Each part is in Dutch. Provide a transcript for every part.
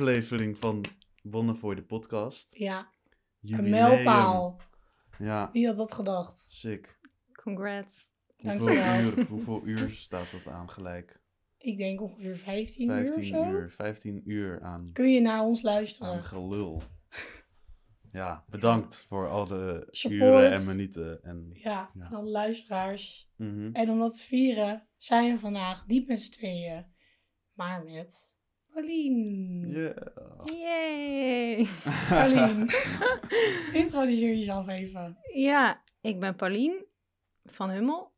aflevering van Bonnefoy de podcast. Ja, een mijlpaal. Ja, Wie had dat gedacht? sick. Congrats. Hoeveel Dankjewel. uur, hoeveel uur staat dat aan gelijk? Ik denk ongeveer 15, uur of 15 zo. uur. 15 uur aan, Kun je naar ons aan luisteren? gelul. Ja, bedankt voor al de Support. uren en minuten. En, Ja, Ja. alle luisteraars. Mhm. En om dat te vieren zijn we vandaag niet met z'n tweeën, maar met Paulien. Yeah. Yay! Paulien, introduceer jezelf even. Ja, ik ben Paulien van Hummel,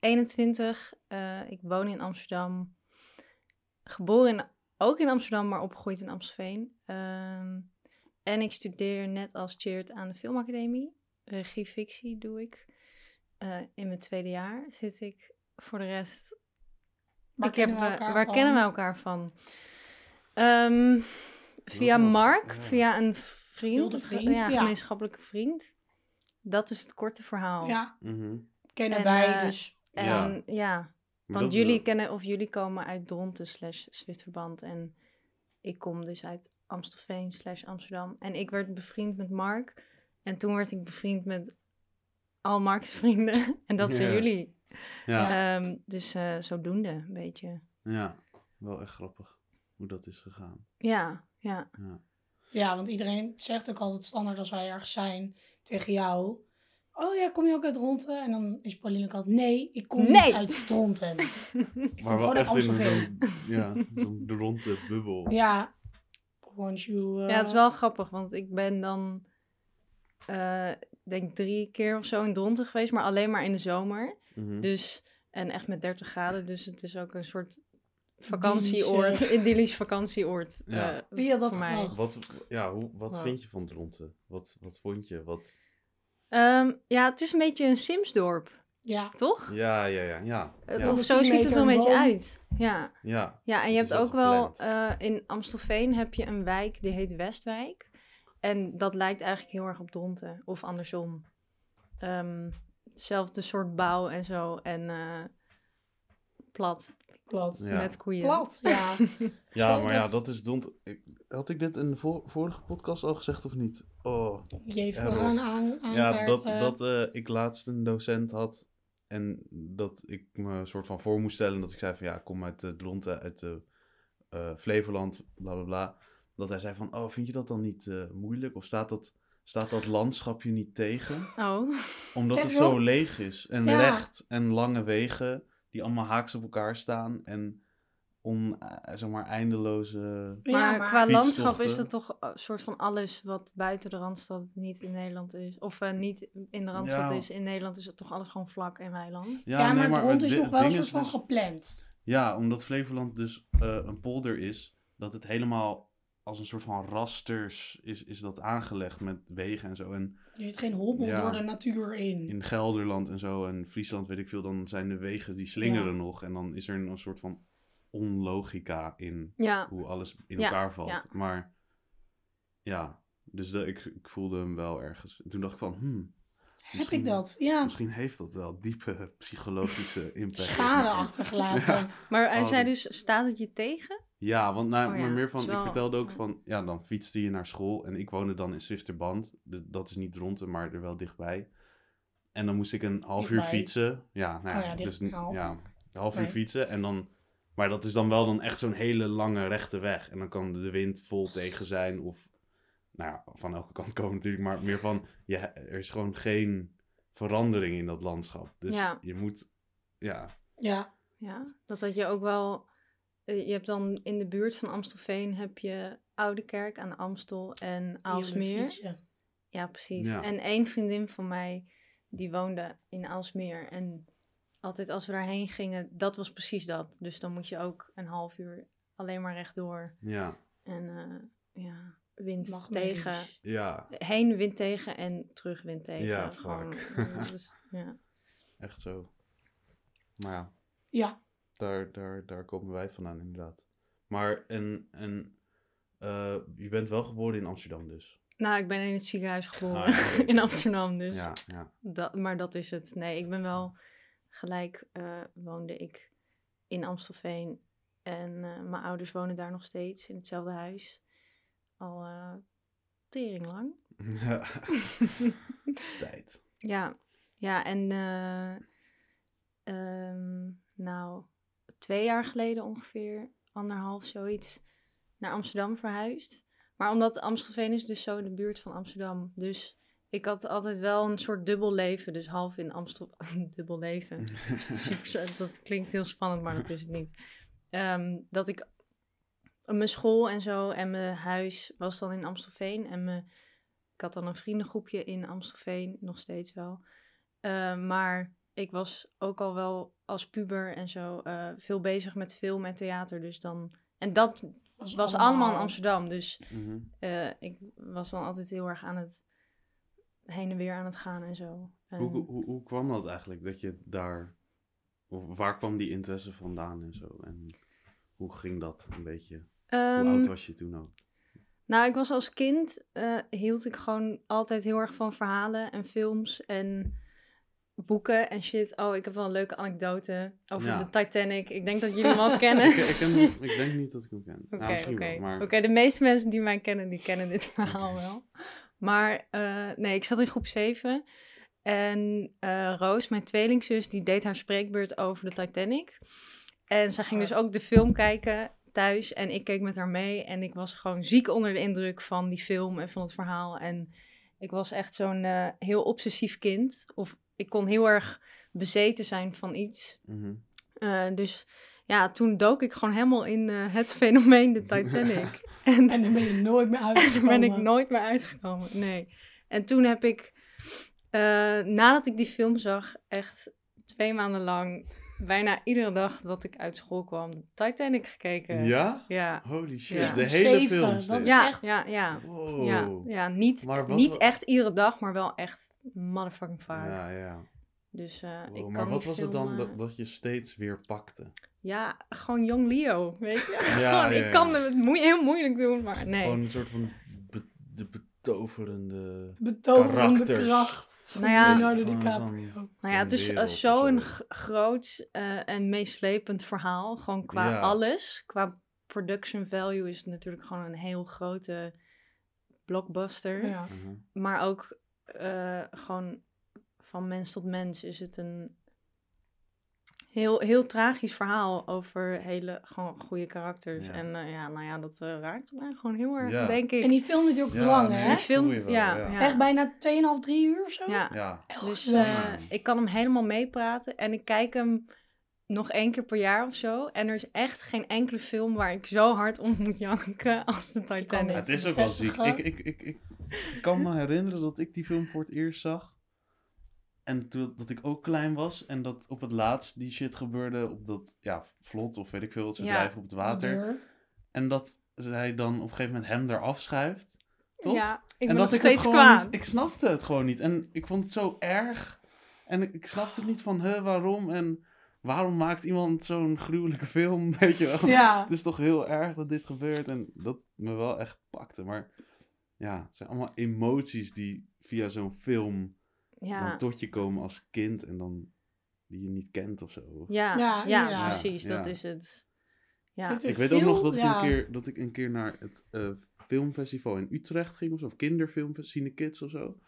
21. eh, ik woon in Amsterdam. Geboren in, ook in Amsterdam, maar opgegroeid in Amstelveen. Ehm, en ik studeer net als Cheert aan de Filmacademie. Regie fictie doe ik. Eh, in mijn tweede jaar zit ik. Voor de rest Waar ik kennen heb, we elkaar waar kennen we elkaar van? Ehm, via Mark, ja. via een vriend. Vriend, ja, ja. gemeenschappelijke vriend. Dat is het korte verhaal. Ja, Mhm. kennen En, wij eh, dus. En Ja. want jullie wel- kennen of jullie komen uit Dronten slash Zwitserband en ik kom dus uit Amstelveen slash Amsterdam. En ik werd bevriend met Mark en toen werd ik bevriend met al Mark's vrienden en dat zijn Ja. jullie. Ja, Ehm, dus eh, zodoende een beetje. ja, wel echt grappig hoe dat is gegaan. Ja, ja. Ja. Ja, want iedereen zegt ook altijd standaard als wij ergens zijn tegen jou. Oh ja, kom je ook uit Dronten? En dan is Pauline ook altijd, nee, ik kom Nee. niet uit Dronten. Maar wel echt in zo'n ja, zo'n ronde bubbel. Ja, want you... eh, Ja, het is wel grappig, want ik ben dan, eh denk drie keer of zo in Dronten geweest, maar alleen maar in de zomer. Mhm. Dus, en echt met 30 graden, dus het is ook een soort vakantieoord, idyllisch vakantieoord. Ja. eh, Wie had dat voor mij. Wat, ja, hoe, wat Wow. vind je van Dronten? Wat, wat vond je? Wat... Ehm, ja, het is een beetje een Simsdorp, Ja, toch? Ja, ja, ja, ja. Eh, Ja, Of zo 10 ziet het er een beetje uit. Ja. ja. ja, en je hebt ook wel eh, in Amstelveen heb je een wijk die heet Westwijk. En dat lijkt eigenlijk heel erg op Dronten, of andersom. Ehm, hetzelfde soort bouw en zo, en eh, plat, plat. Ja. met koeien. Plat, ja. ja maar ja, dat- is. Ik- Had ik dit in de vor- vorige podcast al gezegd of niet? Oh, Je gaan aan, ja, dat, dat eh, ik laatst een docent had. En dat ik me een soort van voor moest stellen. Dat ik zei van ja, ik kom uit de Dronten, uit de eh, Flevoland, bla bla bla. Dat hij zei van, oh, vind je dat dan niet eh, moeilijk? Of staat dat, staat dat landschap je niet tegen? Oh, Omdat Kijk het zo leeg is. En Ja. recht en lange wegen die allemaal haaks op elkaar staan. En on, eh, zeg maar eindeloze... Ja, maar, maar- qua landschap is het toch een soort van alles wat buiten de Randstad niet in Nederland is. Of eh, niet in de Randstad Ja. is. In Nederland is het toch alles gewoon vlak en weiland. Ja, maar, nee, Dront het is di- nog wel een soort is van dus- gepland. Ja, omdat Flevoland dus eh, een polder is, dat het helemaal als een soort van rasters is, is dat aangelegd met wegen en zo. En Er zit geen hobbel Ja. door de natuur in. in Gelderland en zo en Friesland, weet ik veel, dan zijn de wegen die slingeren Ja. nog. En dan is er een soort van onlogica in Ja, hoe alles in Ja, elkaar valt. ja. Maar ja, dus de, ik, ik voelde hem wel ergens. En toen dacht ik van, hmm, Heb misschien- ik dat? Ja. misschien heeft dat wel diepe psychologische impact. Schade achtergelaten. Ja. maar hij Oh, zei dus, staat het je tegen? Ja, want nou, Oh ja, maar meer van, ik vertelde ook van, ja, dan fietste je naar school en ik woonde dan in Zwifterband. Dus dat is niet Dronten, maar er wel dichtbij. En dan moest ik een half uur fietsen. Ja, nou Oh ja, dus half. ja, een half uur fietsen en dan, maar dat is dan wel dan echt zo'n hele lange rechte weg. En dan kan de wind vol tegen zijn of, nou ja, van elke kant komen natuurlijk, maar meer van, ja, er is gewoon geen verandering in dat landschap. Dus Ja. je moet, ja, Ja. Ja, dat had je ook wel. Eh, Je hebt dan in de buurt van Amstelveen heb je Oude Kerk aan de Amstel en Aalsmeer. Ja, precies. Ja. En één vriendin van mij, die woonde in Aalsmeer. En altijd als we daarheen gingen, dat was precies dat. Dus dan moet je ook een half uur alleen maar rechtdoor. ja, En eh, ja, wind Mag tegen. medisch. ja, Heen wind tegen en terug wind tegen. Ja, Gewoon, dus, ja. echt zo. Maar ja. Ja. Daar, daar, daar komen wij vandaan, inderdaad. Maar en, en eh, je bent wel geboren in Amsterdam dus. Nou, ik ben in het ziekenhuis geboren. Ah, ja, oké. in Amsterdam dus. Ja, ja. Dat, maar dat is het. Nee, ik ben wel gelijk, eh, woonde ik in Amstelveen En eh, mijn ouders wonen daar nog steeds in hetzelfde huis. Al tering lang. Ja. Tijd. Ja, ja en eh, ehm, nou, twee jaar geleden ongeveer, anderhalf zoiets, naar Amsterdam verhuisd. Maar omdat Amstelveen is dus zo in de buurt van Amsterdam. Dus ik had altijd wel een soort dubbel leven. Dus half in Amstel... dubbel leven. Dat klinkt heel spannend, maar dat is het niet. Ehm, dat ik... Mijn school en zo en mijn huis was dan in Amstelveen. En mijn, ik had dan een vriendengroepje in Amstelveen, nog steeds wel. Eh, maar ik was ook al wel als puber en zo eh, veel bezig met film en theater. Dus dan... En dat was allemaal in Amsterdam. Dus Mhm. eh, ik was dan altijd heel erg aan het heen en weer aan het gaan en zo. En, Hoe, hoe, hoe kwam dat eigenlijk, dat je daar... Of waar kwam die interesse vandaan en zo? En hoe ging dat een beetje? hoe Ehm, oud was je toen ook? Nou, ik was als kind, eh, hield ik gewoon altijd heel erg van verhalen en films en boeken en shit. Oh, ik heb wel een leuke anekdote over Ja. de Titanic. Ik denk dat jullie hem al kennen. Ik, ik, ken- ik denk niet dat ik hem ken. Oké, misschien oké. maar... Oké, de meeste mensen die mij kennen, die kennen dit verhaal wel. Maar eh, nee, ik zat in groep 7. En eh, Roos, mijn tweelingzus, die deed haar spreekbeurt over de Titanic. En zij ging dus ook de film kijken thuis. En ik keek met haar mee. En ik was gewoon ziek onder de indruk van die film en van het verhaal. En ik was echt zo'n eh, heel obsessief kind. Of ik kon heel erg bezeten zijn van iets. Mhm. Eh, dus ja, toen dook ik gewoon helemaal in eh, het fenomeen de Titanic. en En dan ben je nooit meer en uitgekomen. daar ben ik nooit meer uitgekomen. Nee. En toen heb ik, eh, nadat ik die film zag, echt twee maanden lang, bijna iedere dag dat ik uit school kwam, de Titanic gekeken. Ja? Ja. Holy shit, Ja. de hele Zeven, film dat is Ja, echt- ja, ja. Wow. Ja, ja, niet, Maar wat niet echt iedere dag, maar wel echt motherfucking vaak. Ja, ja. Dus eh, Wow, ik kan maar wat was het dan eh, dat, dat je steeds weer pakte? Ja, gewoon jong Leo, weet je. Ja, gewoon, ja, ik kan het moe- heel moeilijk doen, maar nee. Gewoon een soort van de betoverende... Betoverende Karakters. kracht. Nou ja- Leonardo Van- DiCaprio. van- Nou ja, zo'n het is zo'n zo. g- groot eh, en meeslepend verhaal. Gewoon qua Ja. alles. Qua production value is het natuurlijk gewoon een heel grote blockbuster. Ja. Mhm. Maar ook eh, gewoon van mens tot mens is het een heel, heel tragisch verhaal over hele gewoon goede karakters. Ja. En eh, ja, nou ja, dat eh, raakt mij gewoon heel erg, Ja. denk ik. En die film duurt ook Ja, lang, nee, hè? Die film, wel, ja, ja. ja. Echt bijna 2,5, 3 uur of zo? Ja, Ja. dus eh, ik kan hem helemaal meepraten. En ik kijk hem nog één keer per jaar of zo. En er is echt geen enkele film waar ik zo hard om moet janken als de kan Titanic. Het is ook wel ziek. Ik, ik, ik, ik kan me herinneren dat ik die film voor het eerst zag. En toen dat ik ook klein was. En dat op het laatst die shit gebeurde op dat ja, vlot of weet ik veel wat ze Ja. drijven op het water. En dat zij dan op een gegeven moment hem eraf schuift. Toch? Ja, ik en dat ik het steeds gewoon kwaad. niet- ik snapte het gewoon niet. En ik vond het zo erg. En ik, ik snapte niet van, huh, waarom? En waarom maakt iemand zo'n gruwelijke film? Weet je wel? Ja. Het is toch heel erg dat dit gebeurt. En dat me wel echt pakte. Maar ja, het zijn allemaal emoties die via zo'n film Ja, dan tot je komen als kind. En dan die je niet kent of zo. ja, Ja, precies, Ja. dat is het. Ja, is Ik weet ook nog dat ik, een keer, dat ik een keer naar het eh, filmfestival in Utrecht ging of zo. Of kinderfilm, Cine Kids of zo.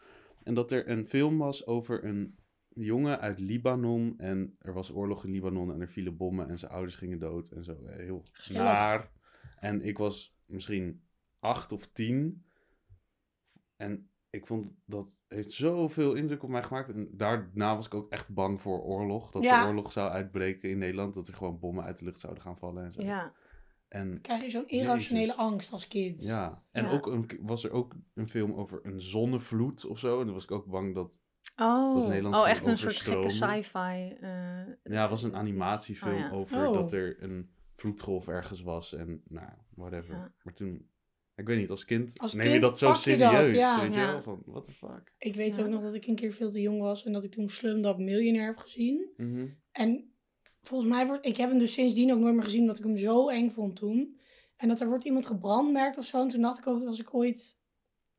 En dat er een film was over een jongen uit Libanon. En er was oorlog in Libanon en er vielen bommen en zijn ouders gingen dood en zo. Heel Schillig. naar. En ik was misschien acht of tien. En ik vond dat heeft zoveel indruk op mij gemaakt. En daarna was ik ook echt bang voor oorlog. Dat Ja. de oorlog zou uitbreken in Nederland. Dat er gewoon bommen uit de lucht zouden gaan vallen en zo. ja, En krijg je zo'n irrationele Jezus. angst als kind. ja, en Ja. ook een, was er ook een film over een zonnevloed of zo. En dan was ik ook bang dat... Oh, Nederland oh echt een soort gekke sci-fi. eh, Ja, het was een animatiefilm Oh, ja. over Oh. dat er een vloedgolf ergens was. En nou, whatever. Ja. Maar toen... Ik weet niet, als kind Als neem je kind dat zo pak je dat, serieus. ja. weet je wel? Van, what the fuck? Ik weet Ja. ook nog dat ik een keer veel te jong was en dat ik toen Slumdog Millionaire heb gezien. Mhm. En volgens mij wordt, ik heb hem dus sindsdien ook nooit meer gezien, omdat ik hem zo eng vond toen. En dat er wordt iemand gebrandmerkt of zo. En toen dacht ik ook dat als ik ooit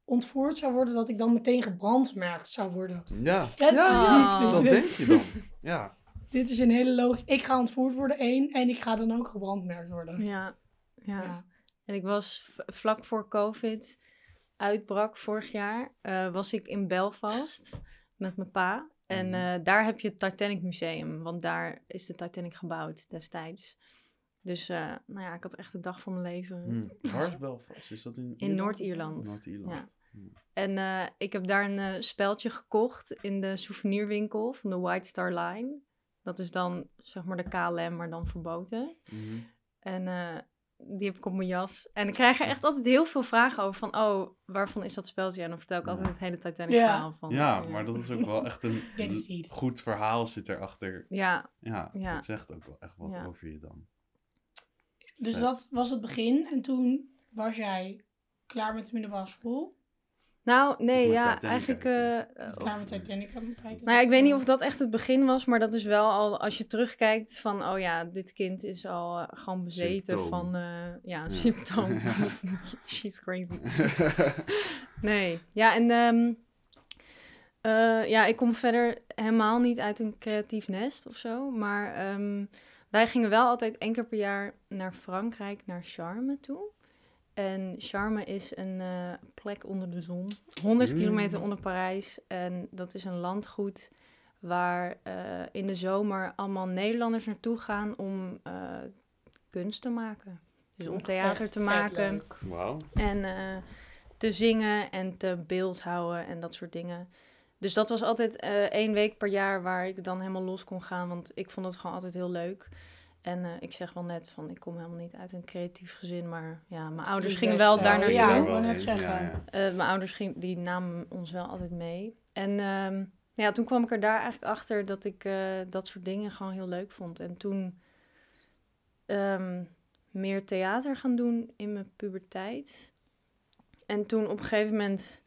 ontvoerd zou worden, dat ik dan meteen gebrandmerkt zou worden. Ja, Vet ja, dus dat denk je dan. Ja. dit is een hele logisch... Ik ga ontvoerd worden, één. En ik ga dan ook gebrandmerkt worden. Ja, ja. Ja. En ik was vlak voor COVID uitbrak vorig jaar, eh, was ik in Belfast met mijn pa. En Mhm. eh, daar heb je het Titanic Museum, want daar is de Titanic gebouwd destijds. Dus eh, nou ja, ik had echt de dag van mijn leven. Hm. Waar is Belfast? Is dat in In Noord-Ierland. Noord-Ierland. Ja. En ik heb daar een speldje gekocht in de souvenirwinkel van de White Star Line. Dat is dan zeg maar de KLM, maar dan verboden. Mhm. En die heb ik op mijn jas. En ik krijg er echt altijd heel veel vragen over van... Oh, waarvan is dat speldje? En dan vertel ik altijd het hele Titanic Ja. verhaal van. Ja, maar dat is ook wel echt een goed verhaal zit erachter. Ja, Ja, Ja. dat zegt ook wel echt wat Ja. over je dan. Dus Ja. dat was het begin. En toen was jij klaar met de middelbare school. Nou nee, ja, Titanic eigenlijk... eh, eh, Klaar met Titanic aan het kijken. Nou ja, ik weet niet of dat echt het begin was, maar dat is wel al als je terugkijkt van, oh ja, dit kind is al eh, gewoon bezeten Symptoom. van, eh, ja, Ja. symptoom. She's crazy. Nee, ja, en ehm, eh, ja, ik kom verder helemaal niet uit een creatief nest of zo, maar ehm, wij gingen wel altijd één keer per jaar naar Frankrijk, naar Charme toe. En Charme is een eh, plek onder de zon, 100 Mm. kilometer onder Parijs. En dat is een landgoed waar eh, in de zomer allemaal Nederlanders naartoe gaan om eh, kunst te maken. Dus om theater Echt te maken. Wauw. En eh, te zingen en te beeldhouden en dat soort dingen. Dus dat was altijd eh, één week per jaar waar ik dan helemaal los kon gaan. Want ik vond het gewoon altijd heel leuk. En eh, ik zeg wel net van, ik kom helemaal niet uit een creatief gezin. Maar ja, mijn ouders gingen best, wel daar naartoe. ja, ik wou net zeggen. ja, ja. Eh, mijn ouders ging, die namen ons wel altijd mee. En ehm, ja, toen kwam ik er daar eigenlijk achter dat ik eh, dat soort dingen gewoon heel leuk vond. En toen ehm, meer theater gaan doen in mijn puberteit. En toen op een gegeven moment,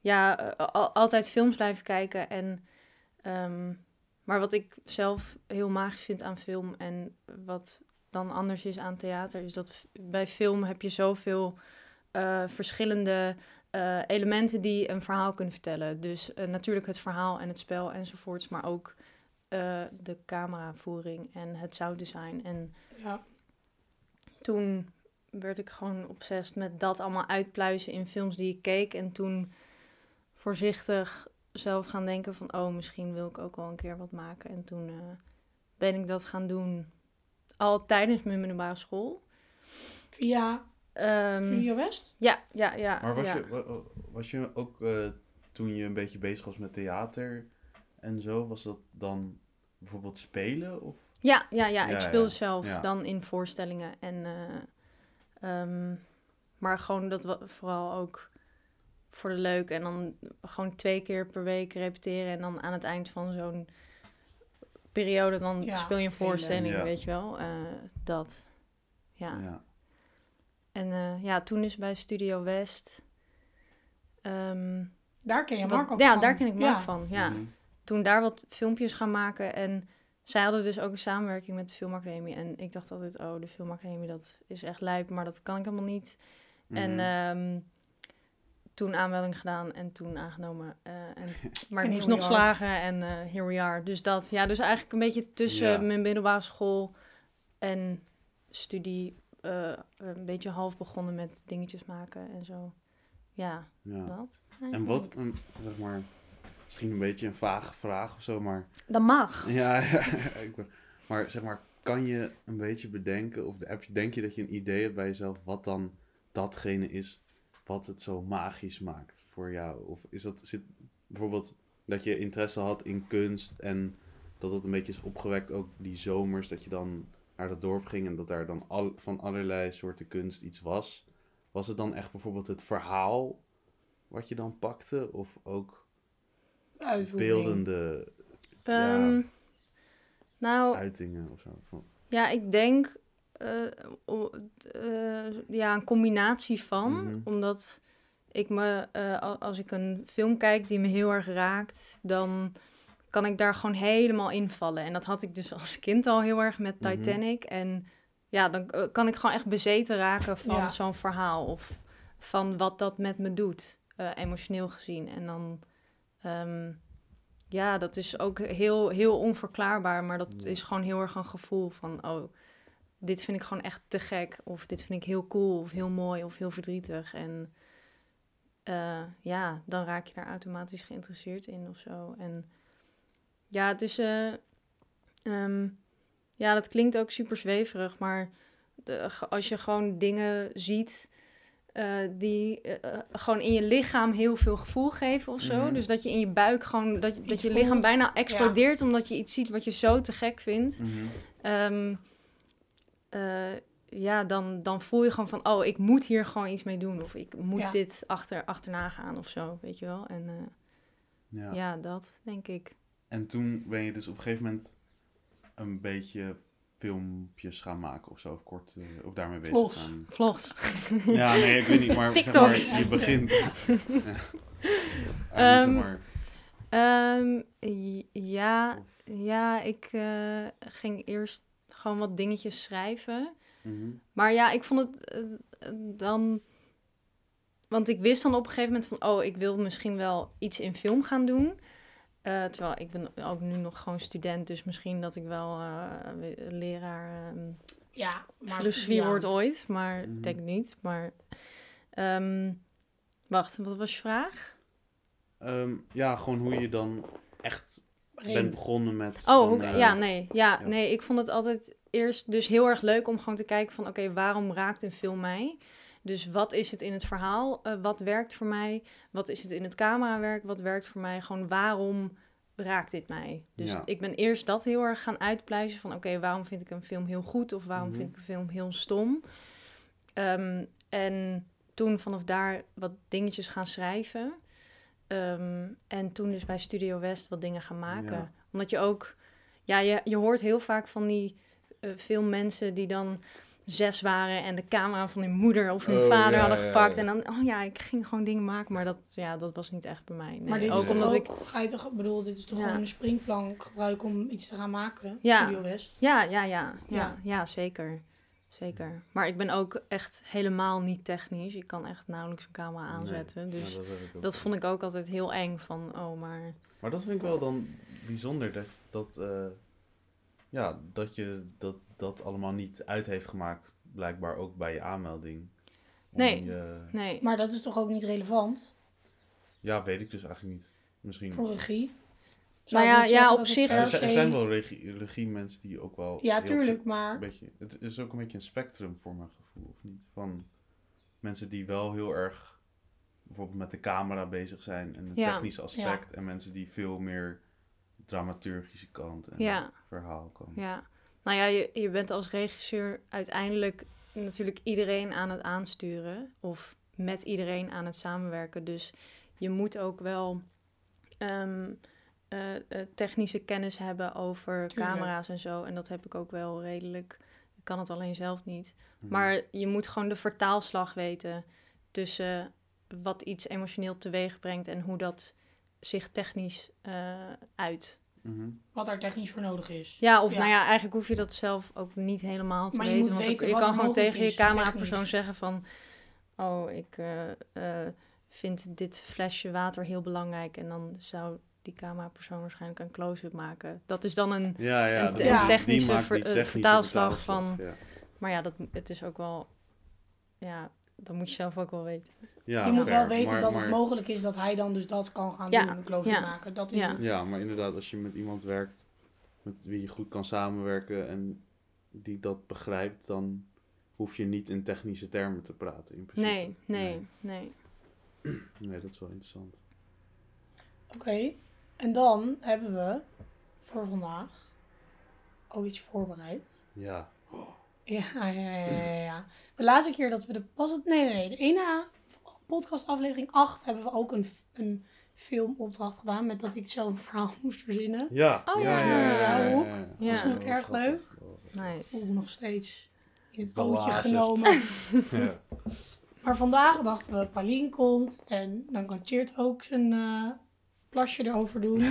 ja, al- altijd films blijven kijken. En, ehm, maar wat ik zelf heel magisch vind aan film en wat dan anders is aan theater, is dat bij film heb je zoveel eh, verschillende eh, elementen die een verhaal kunnen vertellen. Dus eh, natuurlijk het verhaal en het spel enzovoorts, maar ook de cameravoering en het sounddesign. En Ja. toen werd ik gewoon obsessief met dat allemaal uitpluizen in films die ik keek. En toen voorzichtig zelf gaan denken van, oh, misschien wil ik ook wel een keer wat maken. En toen eh, ben ik dat gaan doen al tijdens mijn middelbare school. Via Ehm, Studio West? ja, ja, ja. Maar was, ja. je, wa- was je ook eh, toen je een beetje bezig was met theater en zo, was dat dan bijvoorbeeld spelen? Of? Ja, ja, ja, Ja, ik speelde ja, zelf ja. dan in voorstellingen. En, eh, ehm, maar gewoon dat vooral ook voor de leuk. En dan gewoon twee keer per week repeteren. En dan aan het eind van zo'n periode, dan Ja, speel je een spelen. voorstelling, Ja. weet je wel. Eh, dat, ja. Ja. En eh, ja, toen is bij Studio West... ehm, Daar ken je wat- Mark ook ja, van. daar ken ik Mark Ja. van, ja. Mhm. toen daar wat filmpjes gaan maken. En zij hadden dus ook een samenwerking met de Filmacademie. En ik dacht altijd, oh, de Filmacademie, dat is echt lijp, maar dat kan ik helemaal niet. En Mhm. Toen aanmelding gedaan en toen aangenomen. eh, en, maar ik moest nog slagen en eh here we are. Dus dat, ja, dus eigenlijk een beetje tussen Ja. mijn middelbare school en studie... eh, een beetje half begonnen met dingetjes maken en zo. Ja, ja. dat. En wat, een, zeg maar, misschien een beetje een vage vraag of zo, maar Dat mag. Ja, ja ik, ben- maar zeg maar, kan je een beetje bedenken, of heb je, denk je dat je een idee hebt bij jezelf wat dan datgene is wat het zo magisch maakt voor jou? Of is dat, zit bijvoorbeeld dat je interesse had in kunst en dat het een beetje is opgewekt, ook die zomers, dat je dan naar dat dorp ging en dat daar dan al, van allerlei soorten kunst iets was? Was het dan echt bijvoorbeeld het verhaal wat je dan pakte, of ook Uitvoering. beeldende Ja. Ehm, nou, uitingen of zo? Van- Ja, ik denk ja, een combinatie van. Mhm. Omdat ik me, eh, al- als ik een film kijk die me heel erg raakt, dan kan ik daar gewoon helemaal invallen. En dat had ik dus als kind al heel erg met Mhm. Titanic. En ja, dan eh, kan ik gewoon echt bezeten raken van Ja. zo'n verhaal. Of van wat dat met me doet, eh, emotioneel gezien. En dan, ehm, ja, dat is ook heel, heel onverklaarbaar. Maar dat Ja. is gewoon heel erg een gevoel van... Oh, dit vind ik gewoon echt te gek. Of dit vind ik heel cool. Of heel mooi. Of heel verdrietig. En eh, ja, dan raak je daar automatisch geïnteresseerd in of zo. En ja, het is... eh, ehm, ja, dat klinkt ook super zweverig. Maar de, als je gewoon dingen ziet... eh, die gewoon in je lichaam heel veel gevoel geven of zo. Mhm. Dus dat je in je buik gewoon... Dat, dat Iets je lichaam bijna explodeert... omdat je iets ziet wat je zo te gek vindt. Ehm, eh, ja, dan, dan voel je gewoon van... oh, ik moet hier gewoon iets mee doen. Of ik moet Ja. dit achter, achterna gaan of zo, weet je wel. En eh, Ja. ja. dat denk ik. En toen ben je dus op een gegeven moment een beetje filmpjes gaan maken of zo, of kort, eh, of daarmee bezig Vlogs. gaan. Vlogs. Ja, nee, ik weet niet, maar zeg maar, je begint. ja. Ehm, zeg maar. Ehm, j- ja, ja, ik eh, ging eerst gewoon wat dingetjes schrijven. Mhm. Maar ja, ik vond het eh, dan. Want ik wist dan op een gegeven moment van, oh, ik wil misschien wel iets in film gaan doen. Eh, terwijl ik ben ook nu nog gewoon student, dus misschien dat ik wel eh, leraar ehm Ja, maar... filosofie ja. word ooit, maar Mhm. ik denk niet. Maar ehm, wacht, wat was je vraag? Ehm, ja, gewoon hoe je dan echt Rent. bent begonnen met. Oh, eh, ja, nee. Ja, ja. nee, ik vond het altijd eerst dus heel erg leuk om gewoon te kijken van... oké, waarom raakt een film mij? Dus wat is het in het verhaal? Eh, wat werkt voor mij? Wat is het in het camerawerk? Wat werkt voor mij? Gewoon waarom raakt dit mij? Dus Ja. ik ben eerst dat heel erg gaan uitpluizen van... oké, waarom vind ik een film heel goed? Of waarom Mhm. vind ik een film heel stom? Ehm, en toen vanaf daar wat dingetjes gaan schrijven... Ehm, en toen dus bij Studio West wat dingen gaan maken. Ja. Omdat je ook... Ja, je, je hoort heel vaak van die eh veel mensen die dan zes waren... en de camera van hun moeder of hun Oh, vader ja, hadden gepakt. ja. En dan, oh ja, ik ging gewoon dingen maken. Maar dat, ja, dat was niet echt bij mij. Nee. Maar dit ook is omdat ook, ik... ga je toch, ik bedoel, dit is toch Ja. gewoon een springplank gebruiken om iets te gaan maken? Ja. Studio West. Ja, ja, ja, ja, Ja. ja, zeker. Zeker. Maar ik ben ook echt helemaal niet technisch. Ik kan echt nauwelijks een camera Nee. aanzetten. Ja, Dus dat, vond ik ook altijd heel eng van, oh, maar... Maar dat vind ik wel dan bijzonder dat, dat, eh, ja, dat je dat, dat allemaal niet uit heeft gemaakt, blijkbaar ook bij je aanmelding. Nee. je- Nee. Maar dat is toch ook niet relevant ja, weet ik dus eigenlijk niet. Misschien. voor regie? Nou Zou ja, ja, op zich- er, zijn, er se- zijn wel regie, regiemensen die ook wel... Ja, tuurlijk, maar... Een beetje, het is ook een beetje een spectrum voor mijn gevoel, of niet? Van mensen die wel heel erg bijvoorbeeld met de camera bezig zijn en het Ja. technische aspect. En mensen die veel meer dramaturgische kant en Ja. verhaal kant. Ja, nou ja, je, je bent als regisseur uiteindelijk natuurlijk iedereen aan het aansturen of met iedereen aan het samenwerken. Dus je moet ook wel ehm, eh, eh, technische kennis hebben over Tuurlijk. camera's en zo. En dat heb ik ook wel redelijk. Ik kan het alleen zelf niet. Mhm. Maar je moet gewoon de vertaalslag weten tussen wat iets emotioneel teweeg brengt en hoe dat zich technisch eh, uit. Mhm. Wat daar technisch voor nodig is. Ja, of Ja. nou ja, eigenlijk hoef je dat zelf ook niet helemaal te Maar je weten. moet want weten je kan gewoon tegen je camerapersoon zeggen van... Oh, ik eh, eh, vind dit flesje water heel belangrijk. En dan zou die camerapersoon waarschijnlijk een close-up maken. Dat is dan een... Ja, ja. een te- technische ver- die technische vertaalslag vertaalslag, van- Ja, Maar ja, dat, het is ook wel... Ja, dat moet je zelf ook wel weten. ja je moet wel weten Maar- dat maar- het mogelijk is dat hij dan dus dat kan gaan Ja, doen, een close ja, maken. Dat is ja. het. Ja, maar inderdaad, als je met iemand werkt met wie je goed kan samenwerken en die dat begrijpt, dan hoef je niet in technische termen te praten in principe. Nee, nee, nee. Nee, dat is wel interessant. Oké, en dan hebben we voor vandaag ook iets voorbereid. Ja. Ja, ja, ja, ja, ja. De laatste keer dat we de... Was het? Nee, nee, nee. De ene podcastaflevering 8 hebben we ook een, een filmopdracht gedaan. Met dat ik zelf een verhaal moest verzinnen. Ja. Oh, ja, ja, ja, ja. Dat vond ik erg leuk. Ik voel me Nice. nog steeds in het Belazerd. ootje genomen. Maar vandaag dachten we, Paulien komt. En dan kan Cheert ook zijn eh, plasje erover doen.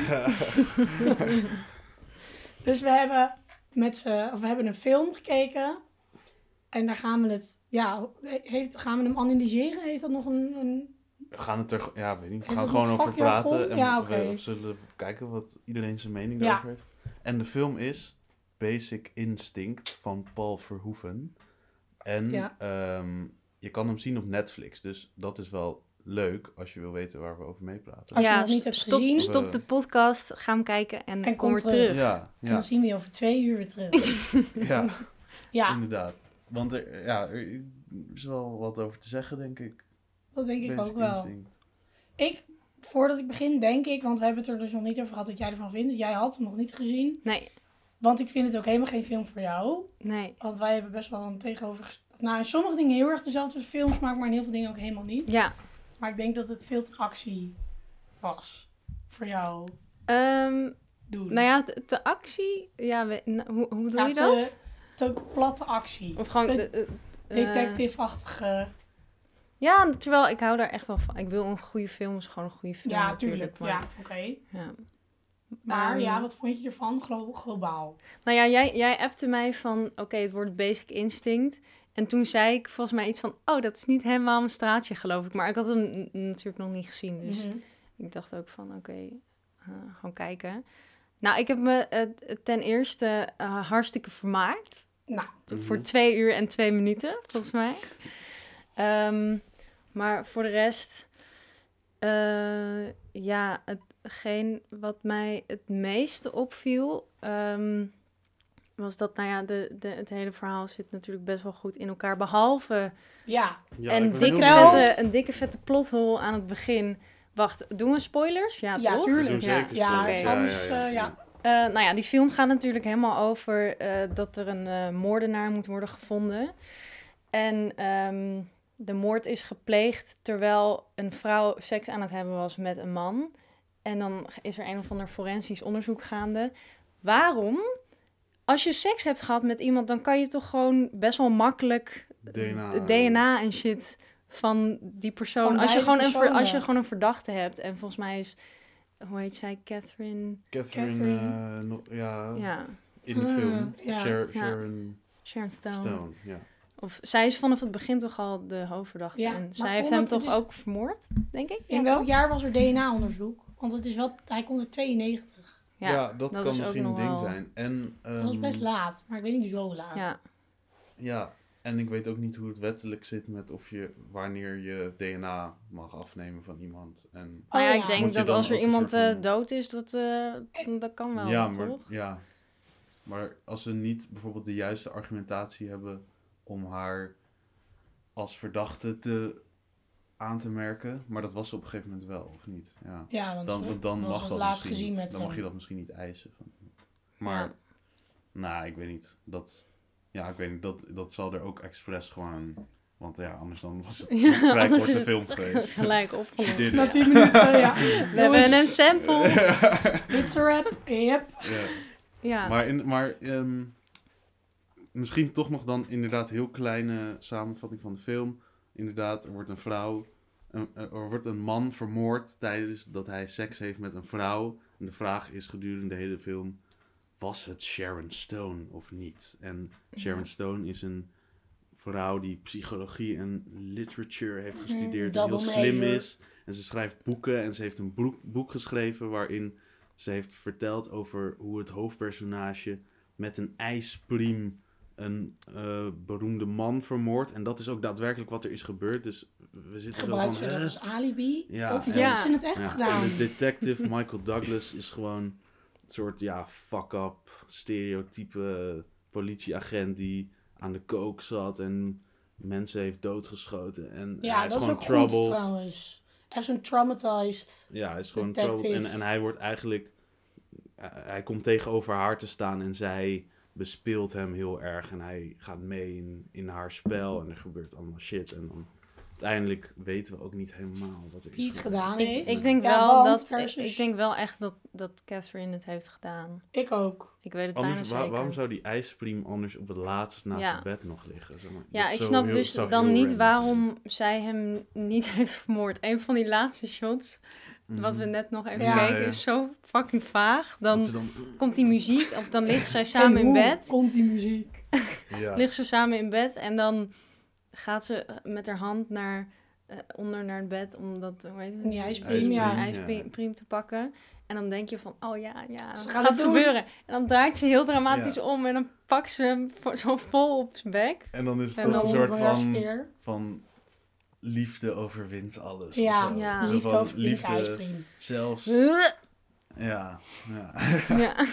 dus we hebben, met z'n- of we hebben een film gekeken. En daar gaan we het, ja, heeft, gaan we hem analyseren? Heeft dat nog een, een We gaan het er, ja, weet niet, we gaan er gewoon over praten. En Ja, we- zullen kijken wat iedereen zijn mening Ja. daarover heeft. En de film is Basic Instinct van Paul Verhoeven. En Ja. ehm, je kan hem zien op Netflix. Dus dat is wel leuk als je wil weten waar we over meepraten. Als je ja, dat niet hebt stop, gezien- stop de podcast, ga hem kijken en, En kom weer terug. terug. Ja, En dan zien we je over twee uur weer terug. ja, Ja, inderdaad. Want er, ja, er is wel wat over te zeggen, denk ik. dat denk ik Basic ook wel. Instinct. Ik, voordat ik begin, denk ik, want we hebben het er dus nog niet over gehad wat jij ervan vindt. Jij had hem nog niet gezien. Nee, Want ik vind het ook helemaal geen film voor jou. nee. Want wij hebben best wel een tegenover... Nou, in sommige dingen heel erg dezelfde filmsmaak, maar in heel veel dingen ook helemaal niet. Ja, Maar ik denk dat het veel te actie was voor jou ehm, doen. nou ja, de actie, ja, we- nou, hoe, hoe Ja, je dat? Te, te platte actie. Of gewoon... te de- eh, detective-achtige... ja, terwijl ik hou daar echt wel van. Ik wil een goede film, is gewoon een goede film ja, natuurlijk. tuurlijk. maar, Ja, oké. ja. Maar Ehm, ja, wat vond je ervan glo- globaal? Nou ja, jij, jij appte mij van, oké, het wordt Basic Instinct. En toen zei ik volgens mij iets van, oh, dat is niet helemaal mijn straatje, geloof ik. Maar ik had hem natuurlijk nog niet gezien, dus Mhm. ik dacht ook van, oké, eh, gewoon kijken. Nou, ik heb me ten eerste eh, hartstikke vermaakt. Nou, Voor Mhm. twee uur en twee minuten, volgens mij. Ehm, maar voor de rest, eh, ja, hetgeen wat mij het meeste opviel, ehm, was dat, nou ja, de, de, het hele verhaal zit natuurlijk best wel goed in elkaar. Behalve ja. Ja, ik een, dikke vette, een dikke vette plothole aan het begin. Wacht, doen we spoilers? Ja, Ja, toch? tuurlijk. Ja. zeker Ja, anders, eh, ja. Eh, nou ja, die film gaat natuurlijk helemaal over eh, dat er een moordenaar moet worden gevonden. En ehm, de moord is gepleegd terwijl een vrouw seks aan het hebben was met een man. En dan is er een of ander forensisch onderzoek gaande. Waarom? Als je seks hebt gehad met iemand, dan kan je toch gewoon best wel makkelijk DNA. het DNA en shit van die persoon. Van als, je gewoon een ver- als je gewoon een verdachte hebt. En volgens mij is, hoe heet zij, Catherine? Catherine, Catherine. eh, ja, Ja, in de Hmm, film. ja. Shar- Ja. Sharon Sharon Stone. Stone, ja. Of zij is vanaf het begin toch al de hoofdverdachte. Ja, en zij heeft hem toch is- ook vermoord, denk ik? In welk jaar was er DNA-onderzoek? Want het is wel, hij komt in 92. Ja, Ja, dat, dat kan is misschien een ding wel- zijn. En, Dat was ehm, best laat, maar ik weet niet zo laat. ja. Ja, en ik weet ook niet hoe het wettelijk zit met of je wanneer je DNA mag afnemen van iemand. En, Maar ja, Oh, ik denk dat als er iemand van- eh, dood is, dat, eh, dat kan wel, ja, maar, toch? ja, maar als we niet bijvoorbeeld de juiste argumentatie hebben om haar als verdachte te, aan te merken, maar dat was ze op een gegeven moment wel, of niet? Ja. Ja, want Dan, dan was mag dat gezien niet. met Dan mag je dat misschien niet eisen. Van. Maar, Ja. nou, ik weet niet. Dat, ja, ik weet niet. Dat, dat zal er ook expres gewoon... Want ja, anders dan was het Ja, een vrij korte is film het geweest. gelijk opgelost. Na 10 minuten, ja. We hebben een sample. It's a rap, yep. Ja. Ja, Maar, in, maar ehm, misschien toch nog dan inderdaad heel kleine samenvatting van de film. Inderdaad, er wordt een vrouw, een, er wordt een man vermoord tijdens dat hij seks heeft met een vrouw. En de vraag is gedurende de hele film, was het Sharon Stone of niet? En Sharon Stone is een vrouw die psychologie en literature heeft gestudeerd en heel slim major. is. En ze schrijft boeken en ze heeft een boek, boek geschreven waarin ze heeft verteld over hoe het hoofdpersonage met een ijspriem een eh, beroemde man vermoordt. En dat is ook daadwerkelijk wat er is gebeurd. Dus we zitten zo Gebruik van... ze dat als alibi? Ja, of en- hebben ze het echt Ja, gedaan? En de detective Michael Douglas is gewoon een soort ja, fuck-up, stereotype politieagent die aan de kook zat en mensen heeft doodgeschoten. En Ja, hij is dat is gewoon ook troubled. goed trouwens. Echt zo'n traumatized. Ja, hij is gewoon Detective. troubled. En, en hij wordt eigenlijk... hij- hij komt tegenover haar te staan en zij bespeelt hem heel erg. En hij gaat mee in, in haar spel en er gebeurt allemaal shit. En dan uiteindelijk weten we ook niet helemaal wat er is. Wie het gebeurd. gedaan ik, heeft. ik denk Ja, wel dat, versus- ik, ik denk wel echt dat, dat Catherine het heeft gedaan. Ik ook. Ik weet het bijna Anders, wa- zeker. waarom zou die ijspriem anders op het laatst naast Ja. het bed nog liggen? Zeg maar. Ja, ik snap heel- dus dan niet waarom zij hem niet heeft vermoord. Een van die laatste shots, zijn. Wat we Mhm. net nog even Ja, ja. is zo fucking vaag. Dan komt die muziek, of dan liggen zij samen En in bed. komt die muziek? Ja. Liggen ze samen in bed en dan gaat ze met haar hand naar eh, onder naar het bed om dat, hoe heet het? Die ijspriem, ja. ijspriem te pakken. En dan denk je van, oh ja, ja, Ze dat gaat het gebeuren. En dan draait ze heel dramatisch Ja. om en dan pakt ze hem zo vol op zijn bek. En dan is het En toch dan een soort van liefde overwint alles. Ja. Ja. Liefde van over liefde zelfs. Ja. Ja,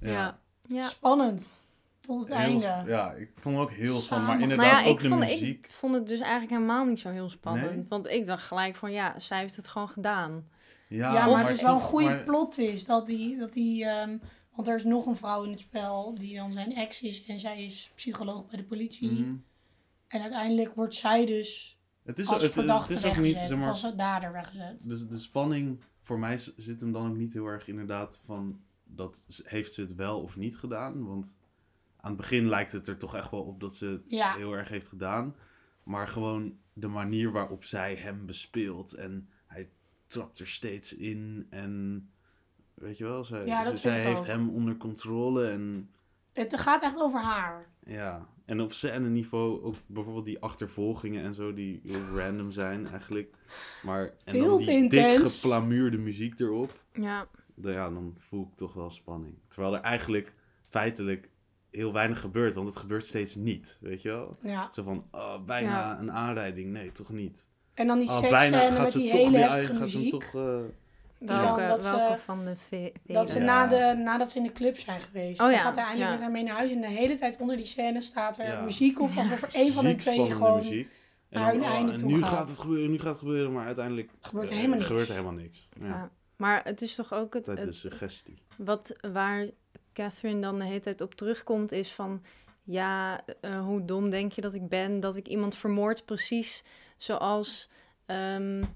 ja. Ja. Spannend. Tot het Heel einde. ja, ik vond hem ook heel spannend. Maar inderdaad Nou ja, ook ik de vond, muziek. ik vond het dus eigenlijk helemaal niet zo heel spannend. Nee? Want ik dacht gelijk van, ja, zij heeft het gewoon gedaan. Ja, Ja, maar, het is wel een goede maar- plot twist. Dat die, dat die, ehm, want er is nog een vrouw in het spel die dan zijn ex is. En zij is psycholoog bij de politie. Mhm. En uiteindelijk wordt zij dus Het is, als het, het verdachte is ook weggezet. niet, zeg Of maar, als dader weggezet. de, de spanning voor mij zit hem dan ook niet heel erg inderdaad van dat heeft ze het wel of niet gedaan. Want aan het begin lijkt het er toch echt wel op dat ze het Ja. heel erg heeft gedaan. Maar gewoon de manier waarop zij hem bespeelt en hij trapt er steeds in en weet je wel, zij, Ja, zij heeft ook. hem onder controle en Het gaat echt over haar. ja. En op scène niveau ook bijvoorbeeld die achtervolgingen en zo die heel random zijn eigenlijk. Maar en Veel dan te die dik intens. geplamuurde muziek erop. Ja. Dan, ja, dan voel ik toch wel spanning. Terwijl er eigenlijk feitelijk heel weinig gebeurt, want het gebeurt steeds niet, weet je wel? Ja. Zo van, oh, bijna Ja. een aanrijding. Nee, toch niet. En dan die Oh, seksscène met ze die toch hele die- heftige gaat ze hem muziek. toch... eh, Welke, dan dat ze- welke van de ve- Dat ze na de, nadat ze in de club zijn geweest. Oh dan ja, gaat hij eindelijk ja. met haar mee naar huis. En de hele tijd onder die scène staat er Ja. muziek op. Alsof er een van de twee gewoon... muziek. En, naar dan, hun oh, einde en toe nu gaat. gaat het gebeuren, nu gaat het gebeuren, maar uiteindelijk Gebeurt er eh, helemaal niks. gebeurt er helemaal niks. Ja. Ja. Maar het is toch ook het, de het suggestie. wat waar Catherine dan de hele tijd op terugkomt, is van ja, eh, hoe dom denk je dat ik ben dat ik iemand vermoord precies zoals ehm, eh,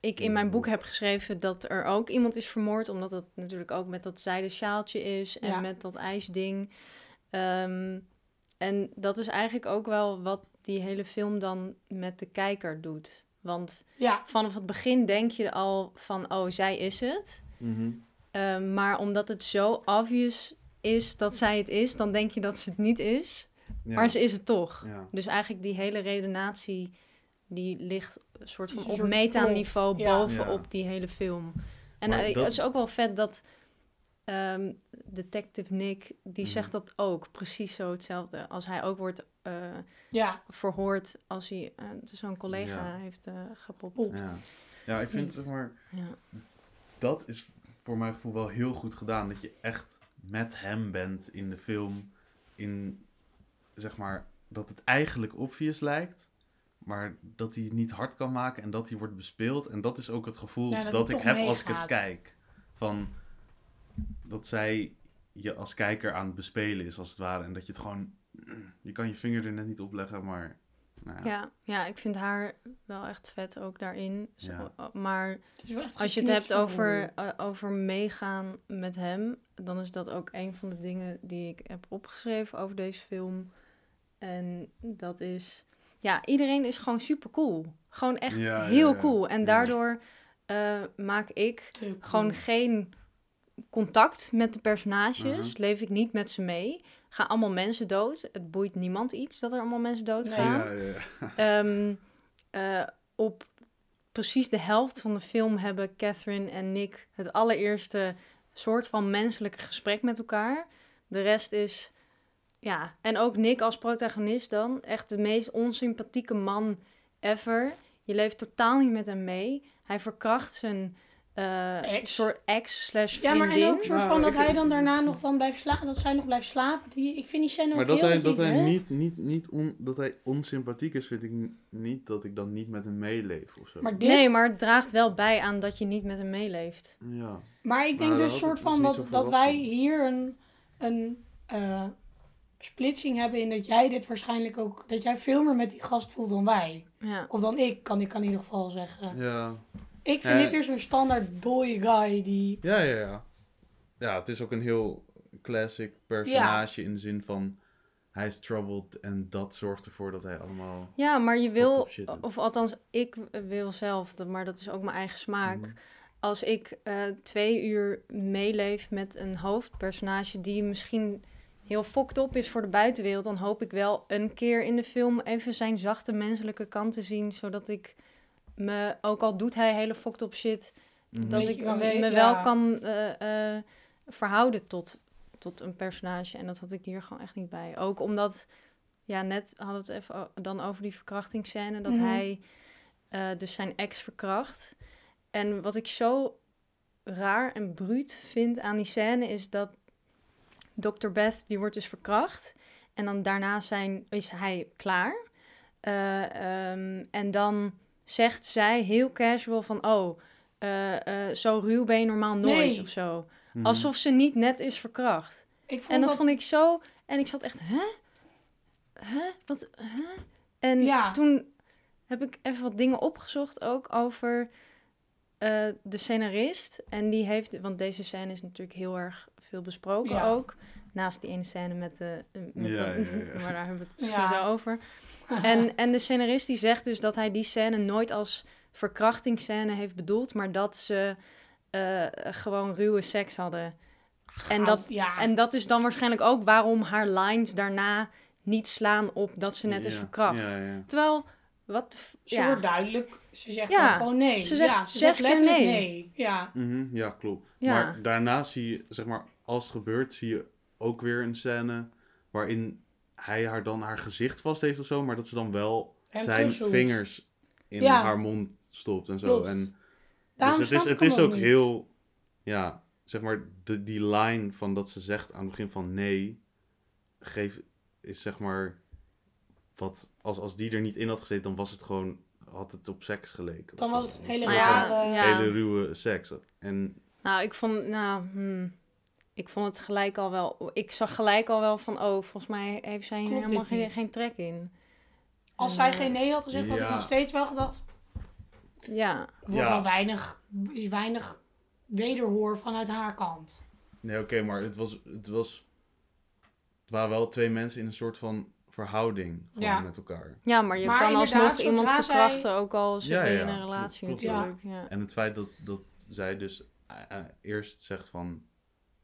ik in mijn boek heb geschreven dat er ook iemand is vermoord, omdat het natuurlijk ook met dat zijden sjaaltje is en Ja. met dat ijsding. Ehm, en dat is eigenlijk ook wel wat die hele film dan met de kijker doet. Want Ja, vanaf het begin denk je al van, oh, zij is het. Mhm. Ehm, maar omdat het zo obvious is dat zij het is, dan denk je dat ze het niet is. Ja. Maar ze is het toch. Ja. Dus eigenlijk die hele redenatie, die ligt een soort van op meta-niveau ja. bovenop Ja. die hele film. En Maar eh, dat- het is ook wel vet dat ehm, Detective Nick, die Mhm. zegt dat ook. Precies zo hetzelfde. Als hij ook wordt eh, ja. verhoord als hij eh, zo'n collega Ja. heeft eh gepopt. Popt. Ja. ja, ik vind zeg maar, Ja. dat is voor mijn gevoel wel heel goed gedaan. Dat je echt met hem bent in de film. In, zeg maar, dat het eigenlijk obvious lijkt. Maar dat hij het niet hard kan maken en dat hij wordt bespeeld. En dat is ook het gevoel Ja, dat ik heb als ik het kijk. Van, dat zij je als kijker aan het bespelen is, als het ware. En dat je het gewoon... Je kan je vinger er net niet op leggen, maar... Nou ja. Ja, ja, ik vind haar wel echt vet ook daarin. Zo- Ja. Maar als je het hebt over, eh, over meegaan met hem, dan is dat ook een van de dingen die ik heb opgeschreven over deze film. En dat is, ja, iedereen is gewoon super cool. Gewoon echt Ja, heel ja. cool. En Ja. daardoor eh, maak ik cool. gewoon geen contact met de personages. Mhm. Leef ik niet met ze mee. Gaan allemaal mensen dood. Het boeit niemand iets dat er allemaal mensen doodgaan. Ja, ja, ja. Ehm, eh, op precies de helft van de film hebben Catherine en Nick het allereerste soort van menselijke gesprek met elkaar. De rest is, ja, en ook Nick als protagonist dan, echt de meest onsympathieke man ever. Je leeft totaal niet met hem mee. Hij verkracht zijn eh, Ex. soort ex slash Ja, maar en ook een soort Nou, van dat hij dan daarna nog dan blijft slapen. Dat zij nog blijft slapen. Die, ik vind die scène Maar ook dat heel hij, dat hij hè? niet, niet, niet on, dat hij onsympathiek is, vind ik niet dat ik dan niet met hem meeleef of zo. Maar dit... Nee, maar het draagt wel bij aan dat je niet met hem meeleeft. Ja. Maar ik denk Maar dus soort van dus dat, dat wij hier een, een eh, splitsing hebben in dat jij dit waarschijnlijk ook... Dat jij veel meer met die gast voelt dan wij. Ja. Of dan ik, kan ik in ieder geval zeggen. Ja. Ik vind Ja. dit weer zo'n standaard dooie guy die... Ja, ja, ja. Ja, het is ook een heel classic personage in de zin van hij is troubled en dat zorgt ervoor dat hij allemaal... Ja, maar je wil, of althans, ik wil zelf, dat- maar dat is ook mijn eigen smaak. Mhm. Als ik eh, twee uur meeleef met een hoofdpersonage die misschien heel fokt op is voor de buitenwereld, dan hoop ik wel een keer in de film even zijn zachte menselijke kant te zien, zodat ik me, ook al doet hij hele fokt op shit, Mhm. dat ik me wel ja. kan eh, eh, verhouden tot, tot een personage. En dat had ik hier gewoon echt niet bij. Ook omdat, ja, net hadden we het even dan over die verkrachtingsscène, dat Mhm. hij eh, dus zijn ex verkracht. En wat ik zo raar en bruut vind aan die scène is dat Dr. Beth, die wordt dus verkracht. En dan daarna zijn, is hij klaar. Eh, ehm, en dan zegt zij heel casual van, oh, eh, eh, zo ruw ben je normaal nooit Nee. of zo. Mhm. Alsof ze niet net is verkracht. Ik vond En dat, dat vond ik zo... En ik zat echt, hè? Hè? Wat? Hè? En Ja. toen heb ik even wat dingen opgezocht ook over eh, de scenarist. En die heeft... Want deze scène is natuurlijk heel erg veel besproken Ja. ook. Naast die ene scène met de... eh, Met Ja, dat- ja, ja. Maar daar hebben we het misschien Ja. zo over. En, en de scenarist die zegt dus dat hij die scène nooit als verkrachtingsscène heeft bedoeld, maar dat ze eh, gewoon ruwe seks hadden. En dat, ja. en dat is dan waarschijnlijk ook waarom haar lines daarna niet slaan op dat ze net is Ja, verkracht. Ja, ja. Terwijl, wat de f- Ze ja. wordt duidelijk. Ze zegt Ja. dan gewoon nee. Ze zegt ja, ze zegt keer letterlijk nee. nee. Ja. Mhm, ja, klopt. Ja. Maar daarna zie je, zeg maar, als het gebeurt, zie je ook weer een scène waarin hij haar dan haar gezicht vast heeft of zo, maar dat ze dan wel Hem zijn terugzoekt. vingers in Ja. haar mond stopt en zo. Klopt. En Daarom dus het is, het is ook niet. heel, ja, zeg maar, de, die line van dat ze zegt aan het begin van nee, geeft, is zeg maar, wat, als, als die er niet in had gezeten, dan was het gewoon, had het op seks geleken. Dan was het hele Maar rare... ja. Hele ruwe seks. En Nou, ik vond, nou, hmm, ik vond het gelijk al wel. Ik zag gelijk al wel van, oh, volgens mij heeft zij hier helemaal geen, geen trek in. Als En, zij geen nee had gezegd, had ik nog steeds wel gedacht... Ja, Er wordt Ja. wel weinig, is weinig wederhoor vanuit haar kant. Nee, oké, maar het was, het was... Het waren wel twee mensen in een soort van verhouding gewoon Ja. met elkaar. ja maar je Maar kan alsnog iemand verkrachten, zij- ook al zit Ja, je ja, in een relatie klopt. natuurlijk. Ja. En het feit dat, dat zij dus eh, eh, eerst zegt van...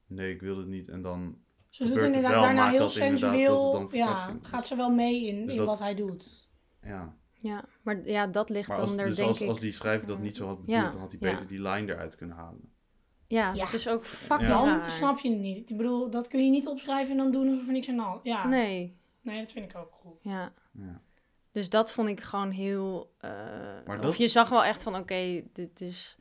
Nee, ik wil het niet. En dan... Ze doet Gebeurt het inderdaad wel, daarna maakt heel dat inderdaad dat het sensueel. dan ja, gaat ze wel mee in, Dus in dat- wat hij doet. Ja. ja, maar ja, dat ligt Maar dan als, er dus denk als, ik... als die schrijver dat niet zo had bedoeld... Ja, dan had hij ja. beter die line eruit kunnen halen. Ja, Ja. dat is ook fucking Dan raar. snap je het niet. Ik bedoel, dat kun je niet opschrijven en dan doen alsof er niks aan de hand Ja, nee. Nee, dat vind ik ook cool. ja. Ja. Dus dat vond ik gewoon heel... eh, Maar Of dat- je zag wel echt van, oké, dit is...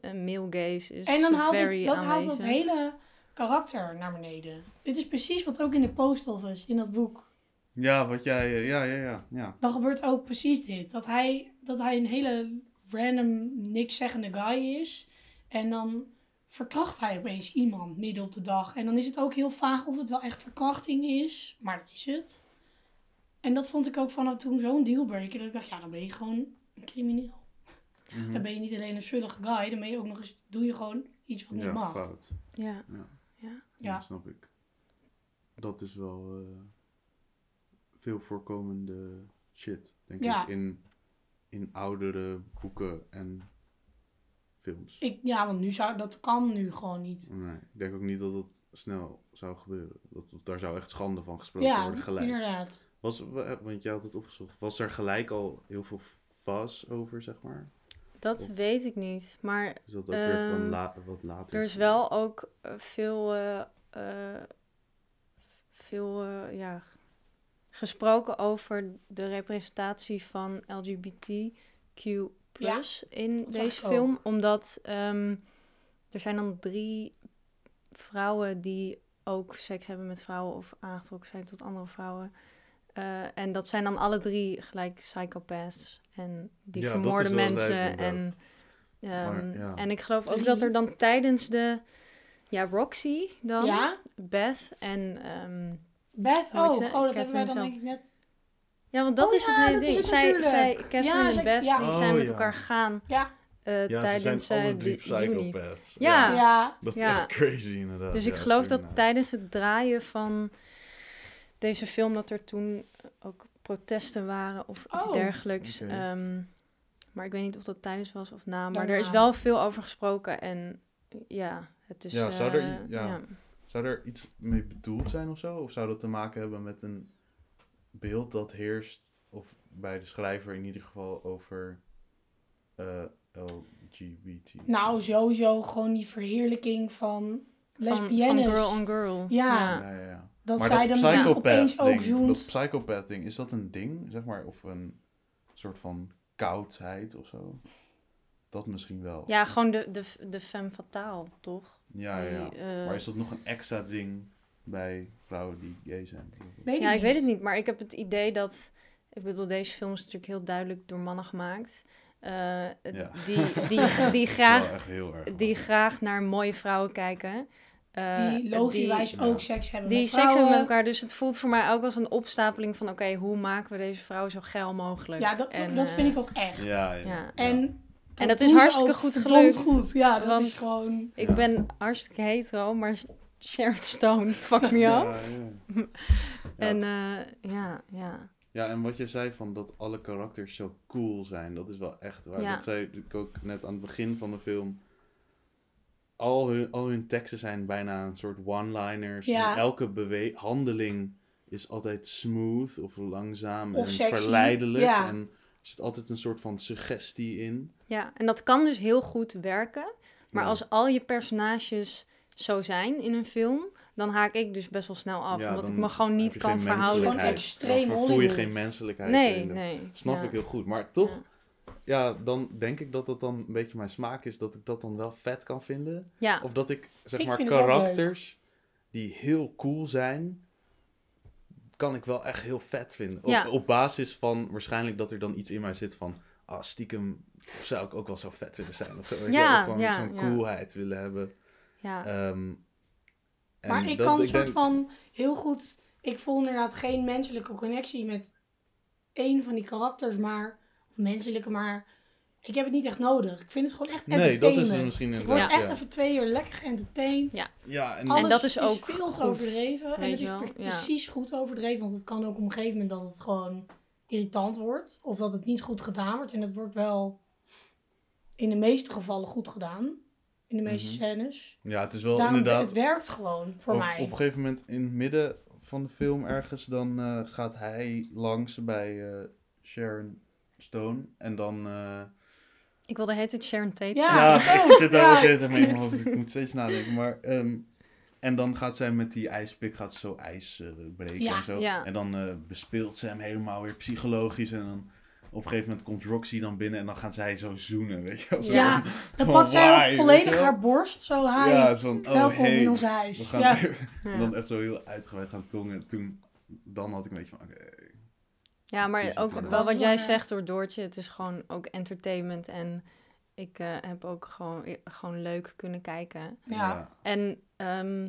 Een male gaze is En dan haalt very het, dat haalt aanwezig. hele karakter naar beneden. Dit is precies wat ook in de post office, in dat boek. Ja, wat jij... eh, Ja, ja, ja. ja. Dan gebeurt ook precies dit. Dat hij, dat hij een hele random, niks zeggende guy is. En dan verkracht hij opeens iemand midden op de dag. En dan is het ook heel vaag of het wel echt verkrachting is. Maar dat is het. En dat vond ik ook vanaf toen zo'n dealbreaker. Dat ik dacht, ja, dan ben je gewoon een crimineel. Mhm. Dan ben je niet alleen een zullige guy. Dan ben je ook nog eens, doe je gewoon iets wat niet Ja, mag. fout. Ja, Ja. ja. Ja. Ja, snap ik. Dat is wel eh, veel voorkomende shit, denk Ja. ik, in, in oudere boeken en films. Ik, ja, want nu zou, dat kan nu gewoon niet. Nee, ik denk ook niet dat dat snel zou gebeuren. Dat, daar zou echt schande van gesproken Ja, worden gelijk. inderdaad. Was, want jij had het opgezocht. Was er gelijk al heel veel fuss over, zeg maar? Dat weet ik niet. Maar Is dat ook weer van Ehm, la, wat later? er is wel ook eh, veel, eh, eh, veel ja, gesproken over de representatie van LGBTQ in dat zag deze ik film. Omdat ehm, er zijn dan drie vrouwen die ook seks hebben met vrouwen of aangetrokken zijn tot andere vrouwen. Eh, en dat zijn dan alle drie gelijk psychopaths. En die Ja, vermoorden mensen. En, Maar, ehm, ja. en ik geloof ook dat er dan tijdens de... Ja, Roxy dan. Ja? Beth en... ehm, Beth ze? Oh, dat hebben wij Catherine dan zelf. denk ik net... ja, want dat Oh is het ja, hele ding. het zij, zij. Catherine Ja, en zij- Beth, ja. die Oh, zijn met ja. elkaar gegaan Ja, eh, ja, tijdens ze zijn alle eh, juni. psychopaths. Ja. ja. Dat is Ja. echt crazy inderdaad. Dus ik geloof dat tijdens het draaien van deze film dat er toen ook protesten waren of iets Oh. dergelijks. Ehm, maar ik weet niet of dat tijdens was of na. Maar Daarna. er is wel veel over gesproken en ja, het is... Ja, zou er eh, ja. Zou er iets mee bedoeld zijn of zo? Of zou dat te maken hebben met een beeld dat heerst, of bij de schrijver in ieder geval, over eh, LGBT? Nou, sowieso gewoon die verheerlijking van lesbiennes. van girl on girl. Ja. Ja, ja, ja. Dat maar zij dat dan opeens ook zoent. Dat psychopath ding, is dat een ding, zeg maar? Of een soort van koudheid of zo? Dat misschien wel. Ja, gewoon de, de, de femme fatale, toch? Ja, ja, eh, Maar is dat nog een extra ding bij vrouwen die gay zijn? Weet ja, ik weet het niet, maar ik heb het idee dat... Ik bedoel, deze film is natuurlijk heel duidelijk door mannen gemaakt. Eh, Ja. die, die, die, Dat graag, erg. die graag naar mooie vrouwen kijken. Eh, Die logisch ja. ook seks hebben die met seks hebben vrouwen. met elkaar. Dus het voelt voor mij ook als een opstapeling van... oké, hoe maken we deze vrouw zo geil mogelijk? Ja, dat, En, dat eh, vind ik ook echt. Ja, ja. ja. En En dat is hartstikke goed gelukt. goed. Ja, dat Want- is gewoon... Ik Ja. ben hartstikke hetero, maar Sharon Stone fuck me Ja, up. ja. Ja, En eh, ja, ja. ja, en wat je zei van dat alle karakters zo cool zijn, dat is wel echt waar. Ja. Dat zei ik ook net aan het begin van de film. Al hun, al hun teksten zijn bijna een soort one-liners. Ja. En elke bewe- handeling is altijd smooth of langzaam Of en sexy. verleidelijk. Ja. En er zit altijd een soort van suggestie in. ja, en dat kan dus heel goed werken. Maar als al je personages zo zijn in een film, dan haak ik dus best wel snel af. Ja, omdat ik me gewoon niet kan verhouden. Gewoon extreem Dan voel je geen menselijkheid. Nee, de- nee. Snap ja. ik heel goed. Maar toch, Ja. ja. dan denk ik dat dat dan een beetje mijn smaak is. Dat ik dat dan wel vet kan vinden. Ja, Of dat ik, zeg Ik maar, karakters die heel cool zijn, kan ik wel echt heel vet vinden. Op, Ja. op basis van waarschijnlijk dat er dan iets in mij zit van, ah, stiekem zou ik ook wel zo vet willen zijn. Of Ja, gewoon ja, zo'n coolheid willen hebben. Ja. Ehm, Maar ik dat- kan een soort denk- van heel goed... Ik voel inderdaad geen menselijke connectie met één van die karakters, maar... Of menselijke, maar... Ik heb het niet echt nodig. Ik vind het gewoon echt Nee, dat is het misschien Ik word echt even twee uur lekker geëntertained. Ja. Ja, en, Alles dat is ook veel goed, overdreven. En het is pre- ja. precies goed overdreven. Want het kan ook op een gegeven moment dat het gewoon irritant wordt. Of dat het niet goed gedaan wordt. En het wordt wel in de meeste gevallen goed gedaan. In de meeste scènes. ja, het is wel Daarom, inderdaad... het werkt gewoon voor op, mij. Op een gegeven moment in het midden van de film ergens, dan eh, gaat hij langs bij eh, Sharon Stone. En dan... eh, Ik wilde het het Sharon Tate Ja. ik zit daar ook erg mee in mijn ik- hoofd. Ik moet steeds nadenken. Maar, ehm, en dan gaat zij met die ijspik gaat zo ijs breken Ja, en zo. ja. En dan eh, bespeelt ze hem helemaal weer psychologisch. En dan op een gegeven moment komt Roxy dan binnen en dan gaan zij zo zoenen, weet je. Zo Ja, van- Dan van pakt zij ook volledig haar borst. Zo, hi, Ja, zo van, oh welkom hey, in ons we huis. gaan Ja. En dan echt zo heel uitgebreid gaan tongen. Toen, dan had ik een beetje van, oké. Ja, maar is ook wel wat jij zegt door Doortje. Het is gewoon ook entertainment. En ik eh, heb ook gewoon, gewoon leuk kunnen kijken. Ja. En ehm,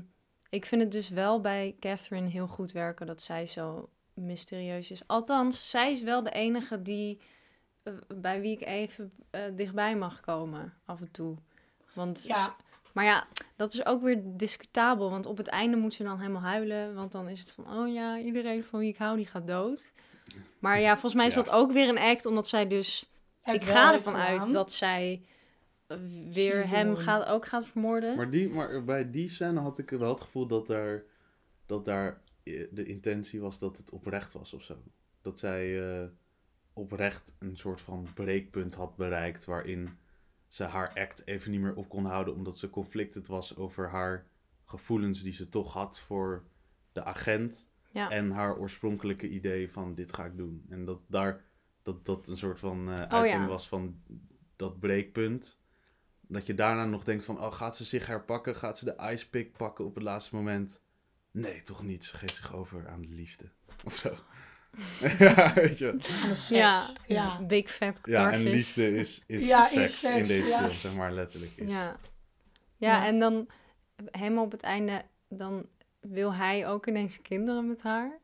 ik vind het dus wel bij Catherine heel goed werken dat zij zo mysterieus is. Althans, zij is wel de enige die eh, bij wie ik even eh, dichtbij mag komen af en toe. Want, Ja. Maar ja, dat is ook weer discutabel. Want op het einde moet ze dan helemaal huilen. Want dan is het van, oh ja, iedereen van wie ik hou, die gaat dood. Maar ja, volgens mij is Ja. dat ook weer een act, omdat zij dus... Het ik ga ervan uit dat zij eh, weer hem gaat, ook gaat vermoorden. Maar, die, maar bij die scène had ik wel het gevoel dat daar, dat daar de intentie was dat het oprecht was of zo. Dat zij eh, oprecht een soort van breekpunt had bereikt waarin ze haar act even niet meer op kon houden omdat ze conflicted was over haar gevoelens die ze toch had voor de agent Ja. en haar oorspronkelijke idee van dit ga ik doen. En dat daar dat, dat een soort van eh uiting ja. was van dat breekpunt. Dat je daarna nog denkt van, oh, gaat ze zich herpakken? Gaat ze de ice pick pakken op het laatste moment? Nee, toch niet. Ze geeft zich over aan de liefde. Of zo. ja, weet je. Ja, Ja. big fat Ja, en liefde is, is, Ja, is seks, in deze ja. film, zeg maar letterlijk. Is. Ja. Ja. ja, en dan helemaal op het einde, dan wil hij ook ineens kinderen met haar.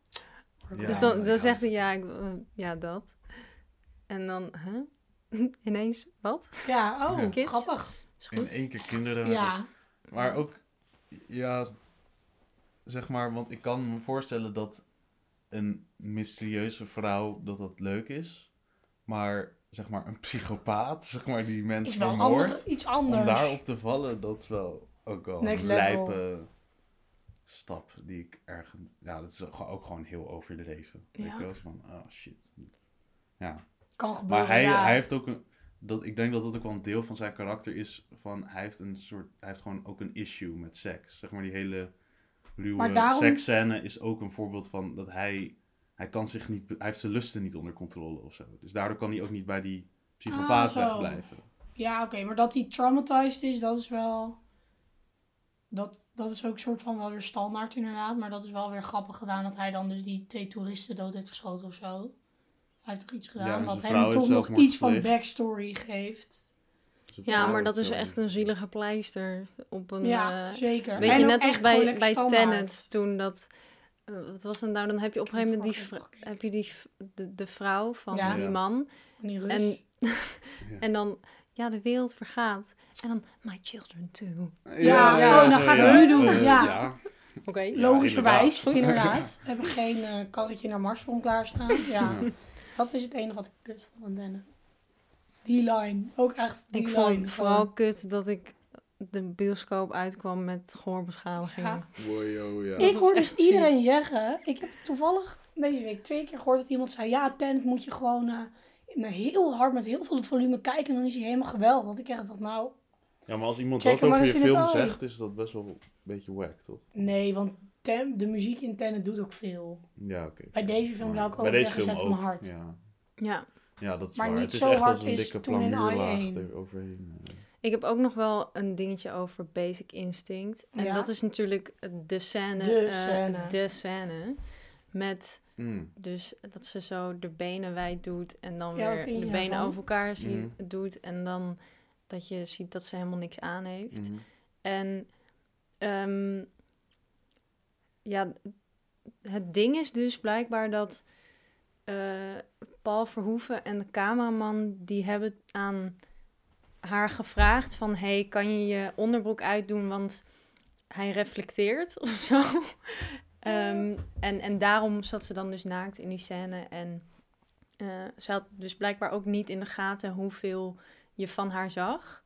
Ja, dus dan, dan zegt hij, ja, ik, eh, ja, dat. En dan, huh? ineens, wat? Ja, oh, grappig. Is In goed. één keer kinderen. Ja, Maar ook, ja, zeg maar, want ik kan me voorstellen dat een mysterieuze vrouw, dat dat leuk is. Maar, zeg maar, een psychopaat, zeg maar, die is mensen wel ander, iets Om anders. daarop te vallen, dat is wel ook wel Next een level. lijpe stap die ik ergens... Ja, dat is ook gewoon heel overdreven. Ja. wel? Zo Van, oh shit. Ja. Kan gebeuren, Maar hij, ja. hij heeft ook een... Dat, ik denk dat dat ook wel een deel van zijn karakter is. Van, hij heeft een soort... Hij heeft gewoon ook een issue met seks. Zeg maar die hele Maar daarom- seksscène is ook een voorbeeld van dat hij... Hij kan zich niet... Hij heeft zijn lusten niet onder controle of zo. Dus daardoor kan hij ook niet bij die psychopaat Ah, wegblijven. Ja, oké, maar dat hij traumatized is, dat is wel... Dat, dat is ook een soort van wel weer standaard inderdaad. Maar dat is wel weer grappig gedaan dat hij dan dus die twee toeristen dood heeft geschoten of zo. Hij heeft toch iets gedaan en wat hem toch nog iets van backstory geeft. Ja, maar dat is echt een zielige pleister op een... ja, eh, zeker. Weet En je, net als bij, bij. Tenet toen dat... eh, wat was het nou? Dan heb je op een gegeven moment die, heb je die, de, de vrouw van Ja. die man. Van die Rus. En, en dan, ja, de wereld vergaat. En dan, my children too. Ja, oh, dan ga ik het nu doen, eh, ja. Oké. Ja, Logischerwijs, inderdaad. inderdaad. We hebben geen eh, karretje naar Mars voor hem klaarstaan. Ja, Ja. dat is het enige wat ik kut vond aan Tenet. Die line, ook echt die Ik line. vond het vooral gewoon. kut dat ik de bioscoop uitkwam met gehoorbeschadiging. Ja. Wow, ja. Ik Dat hoor dus ziek. iedereen zeggen, ik heb toevallig deze week twee keer gehoord dat iemand zei, ja, Tenet moet je gewoon eh, met heel hard, met heel veel volume kijken en dan is hij helemaal geweldig. Dat ik echt dacht, nou, Ja, maar als iemand dat over je film zegt, is dat best wel een beetje wack, toch? nee, want Ten- de muziek in Tenet doet ook veel. Ja, oké. Bij deze film zou ik Bij ook deze zeggen, film zet hem ook, hard. Ja. Ja. Ja, dat is Maar waar. niet het is zo echt hard als een is dikke toen in plamuurlaag I1. eroverheen. eh. Ik heb ook nog wel een dingetje over Basic Instinct. En Ja. dat is natuurlijk de scène. De eh, scène. de scène. Met Mm. dus dat ze zo de benen wijd doet. En dan Ja, weer de benen over elkaar zie- Mhm. doet. En dan dat je ziet dat ze helemaal niks aan heeft. Mhm. En ehm, ja, het ding is dus blijkbaar dat eh, Paul Verhoeven en de cameraman die hebben aan haar gevraagd van hey, kan je je onderbroek uitdoen, want hij reflecteert of zo. Ehm, en, en daarom zat ze dan dus naakt in die scène en eh, ze had dus blijkbaar ook niet in de gaten hoeveel je van haar zag.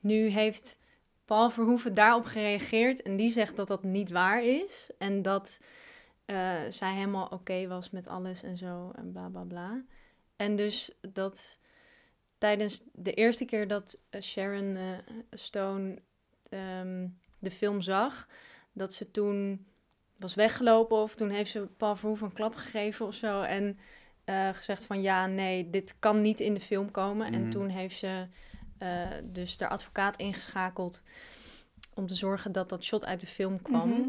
Nu heeft Paul Verhoeven daarop gereageerd en die zegt dat dat niet waar is. En dat eh, zij helemaal oké was met alles en zo en bla bla bla. En dus dat tijdens de eerste keer dat eh, Sharon eh, Stone ehm, de film zag, dat ze toen was weggelopen of toen heeft ze Paul Verhoeven een klap gegeven of zo. En eh, gezegd van ja, nee, dit kan niet in de film komen. En Mhm. toen heeft ze eh, dus de advocaat ingeschakeld om te zorgen dat dat shot uit de film kwam. Mhm.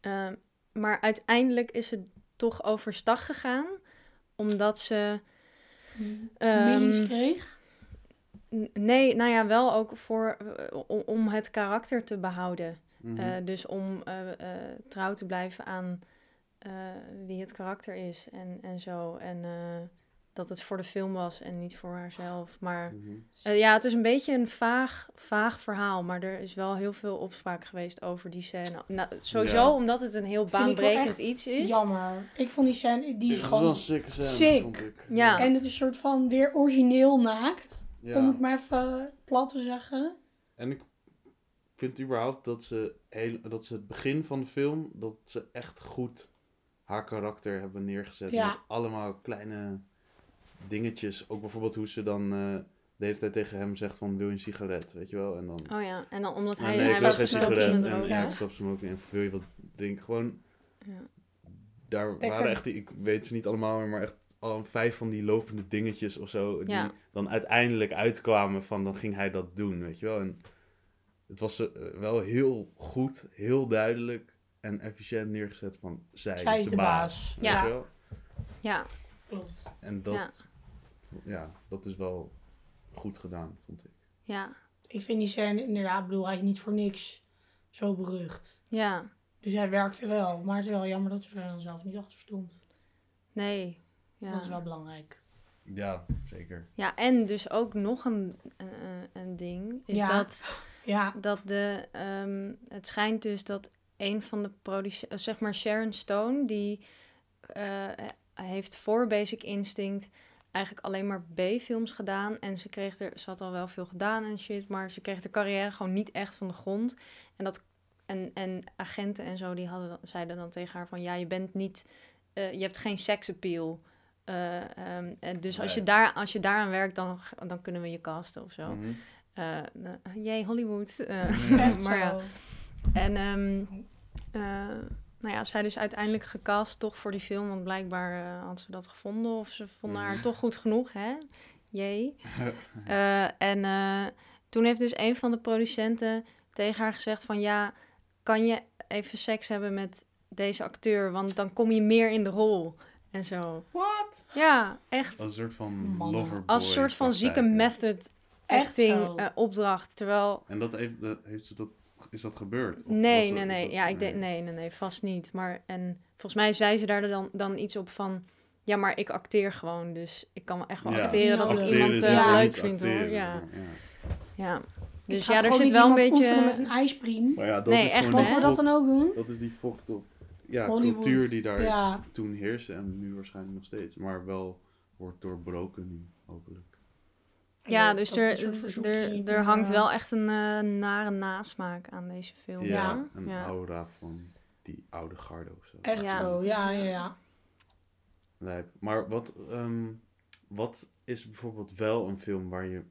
Ehm, maar uiteindelijk is het toch overstag gegaan, omdat ze. Ehm, Millies kreeg. Nee, nou ja, wel ook voor, eh, om, om het karakter te behouden. Mhm. Eh, dus om eh, eh, trouw te blijven aan eh, wie het karakter is en, en zo. En eh, dat het voor de film was en niet voor haarzelf. Maar Mhm. eh, ja, het is een beetje een vaag, vaag verhaal. Maar er is wel heel veel opspraak geweest over die scène. Nou, sowieso Ja. omdat het een heel baanbrekend iets is. Jammer. Ik vond die scène, die is Het was wel gewoon... een sikke scène, sick. vond ik. Ja. En het is een soort van weer origineel naakt. Ja. Om het maar even plat te zeggen. En ik vind überhaupt dat ze, heel, dat ze het begin van de film, dat ze echt goed haar karakter hebben neergezet. Ja. Met allemaal kleine dingetjes. Ook bijvoorbeeld hoe ze dan eh, de hele tijd tegen hem zegt van, wil je een sigaret? Weet je wel? En dan, Oh ja, en dan omdat "Nou, hij... nee, hij ik wil was geen sigaret. En ja, ik stap smoken in. Wil je wat drinken? Gewoon, Ja. daar Lekker. waren echt, die- ik weet ze niet allemaal meer, maar echt al vijf van die lopende dingetjes of zo. Die Ja. dan uiteindelijk uitkwamen van, dan ging hij dat doen, weet je wel. En het was eh, wel heel goed, heel duidelijk en efficiënt neergezet van, zij, Zij is de, baas. weet Ja. je wel? Ja, Klopt. En dat, ja. dat is wel goed gedaan, vond ik. ja, Ik vind die scène inderdaad, ik bedoel, hij is niet voor niks zo berucht. ja. Dus hij werkte wel. Maar het is wel jammer dat ze er dan zelf niet achter stond. Nee. Ja. Dat is wel belangrijk. Ja, zeker. Ja, en dus ook nog een, een, een ding is Ja. dat, Ja, dat de, ehm, het schijnt dus dat een van de producenten, zeg maar Sharon Stone, die eh, heeft voor Basic Instinct eigenlijk alleen maar B-films gedaan. En ze kreeg er, ze had al wel veel gedaan en shit, maar ze kreeg de carrière gewoon niet echt van de grond. En dat en, en agenten en zo, die hadden, dan- zeiden dan tegen haar van... Ja, je bent niet... eh, je hebt geen seksappeal. Eh, ehm, en dus als, je daar, als je daaraan werkt, dan, dan kunnen we je casten of zo. Jee, Hollywood. eh, Echt maar ja. En ehm, eh, nou ja, zij dus uiteindelijk gecast toch voor die film. Want blijkbaar eh, had ze dat gevonden. Of ze vonden haar toch goed genoeg, hè? Jee. Eh, en eh, toen heeft dus een van de producenten tegen haar gezegd van... Ja, kan je even seks hebben met deze acteur? Want dan kom je meer in de rol. En zo. What? Ja, echt. Een soort van Mannen. loverboy Als een soort van zieke method Echt acting opdracht. Terwijl En dat heeft, dat, heeft ze dat, is dat gebeurd? Of Nee, dat- nee, nee. dat- Ja, ik denk, nee, nee, nee, vast niet. Maar, en volgens mij zei ze daar dan, dan iets op van, ja, maar ik acteer gewoon, dus ik kan echt wel Ja. acteren dat ik Acteren iemand eh, dus wel leuk vind, hoor. Ja, ja. ja. Ik Dus ga ja, er zit wel een beetje... met een ijspriem. Maar ja, dat Nee, is echt, Mogen we dat dan ook doen? Dat is die fokt op ja, Hollywood. cultuur die daar Ja. toen heerste en nu waarschijnlijk nog steeds. Maar wel wordt doorbroken nu, hopelijk. Ja, Dat- dus dat er, er, er hangt wel echt een eh, nare nasmaak aan deze film. Ja, Ja. een Ja. aura van die oude garde of zo. Echt Ja. zo, ja, ja, ja. Lijp. Maar wat, ehm, wat is bijvoorbeeld wel een film waar je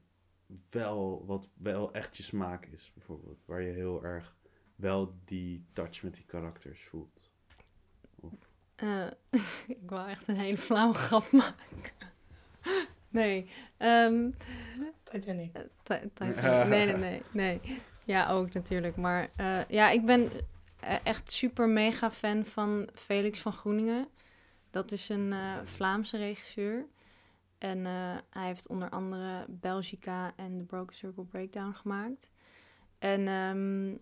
wel, wat wel echt je smaak is, bijvoorbeeld? Waar je heel erg wel die touch met die karakters voelt. Eh, ik wil echt een hele flauwe grap maken. Nee, ehm, Titanic. Ti- Titanic. Nee, nee, nee, nee. Ja, ook natuurlijk. Maar eh, ja, ik ben eh, echt super mega fan van Felix van Groeningen. Dat is een eh, Vlaamse regisseur. En eh, hij heeft onder andere Belgica en The Broken Circle Breakdown gemaakt. En ehm,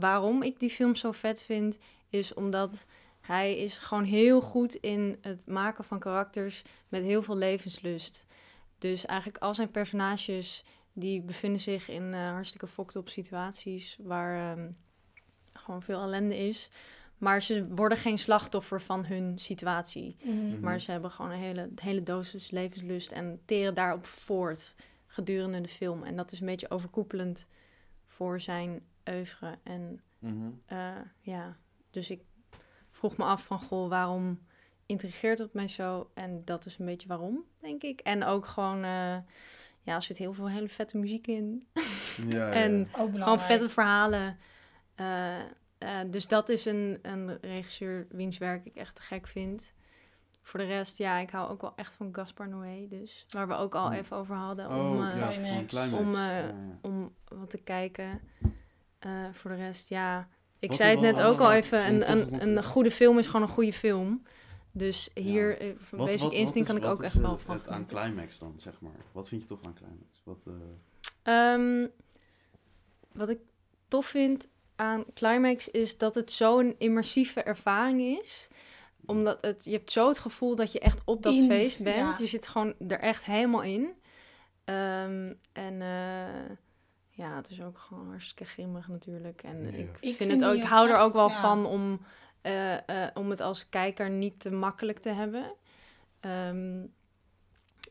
waarom ik die film zo vet vind, is omdat hij is gewoon heel goed in het maken van karakters met heel veel levenslust. Dus eigenlijk al zijn personages die bevinden zich in eh, hartstikke fucked op situaties waar ehm, gewoon veel ellende is. Maar ze worden geen slachtoffer van hun situatie. Mhm. Maar ze hebben gewoon een hele, hele dosis levenslust en teren daarop voort gedurende de film. En dat is een beetje overkoepelend voor zijn oeuvre. En eh, ja, dus ik vroeg me af van, goh, waarom intrigeert het mij zo? En dat is een beetje waarom, denk ik. En ook gewoon, eh, ja, er zit heel veel hele vette muziek in. Ja, en Ook gewoon vette verhalen. Eh, eh, dus dat is een, een regisseur wiens werk ik echt te gek vind. Voor de rest, ja, ik hou ook wel echt van Gaspar Noé. Dus waar we ook al Hmm. even over hadden. Oh, om, ja. Om, Ja, ja. om wat te kijken. Eh, voor de rest, ja. Ik Wat zei het net ook al even. van Een, toch- een, een goede film is gewoon een goede film. Dus hier, eh, van Wat- Basic wat- wat Instinct is- kan ik ook echt wel van Het aan genieten. Climax dan, zeg maar. Wat vind je tof aan Climax? Wat, eh, Ehm, wat ik tof vind aan Climax is dat het zo'n immersieve ervaring is. Omdat het, je hebt zo het gevoel dat je echt op dat In- feest bent. ja. Je zit gewoon er echt helemaal in. Ehm, en eh, ja, het is ook gewoon hartstikke grimmig natuurlijk. En Ja. ik, Ik vind vind het ook, ik hou er ook wel ja. van om, eh, eh, om het als kijker niet te makkelijk te hebben. Ehm,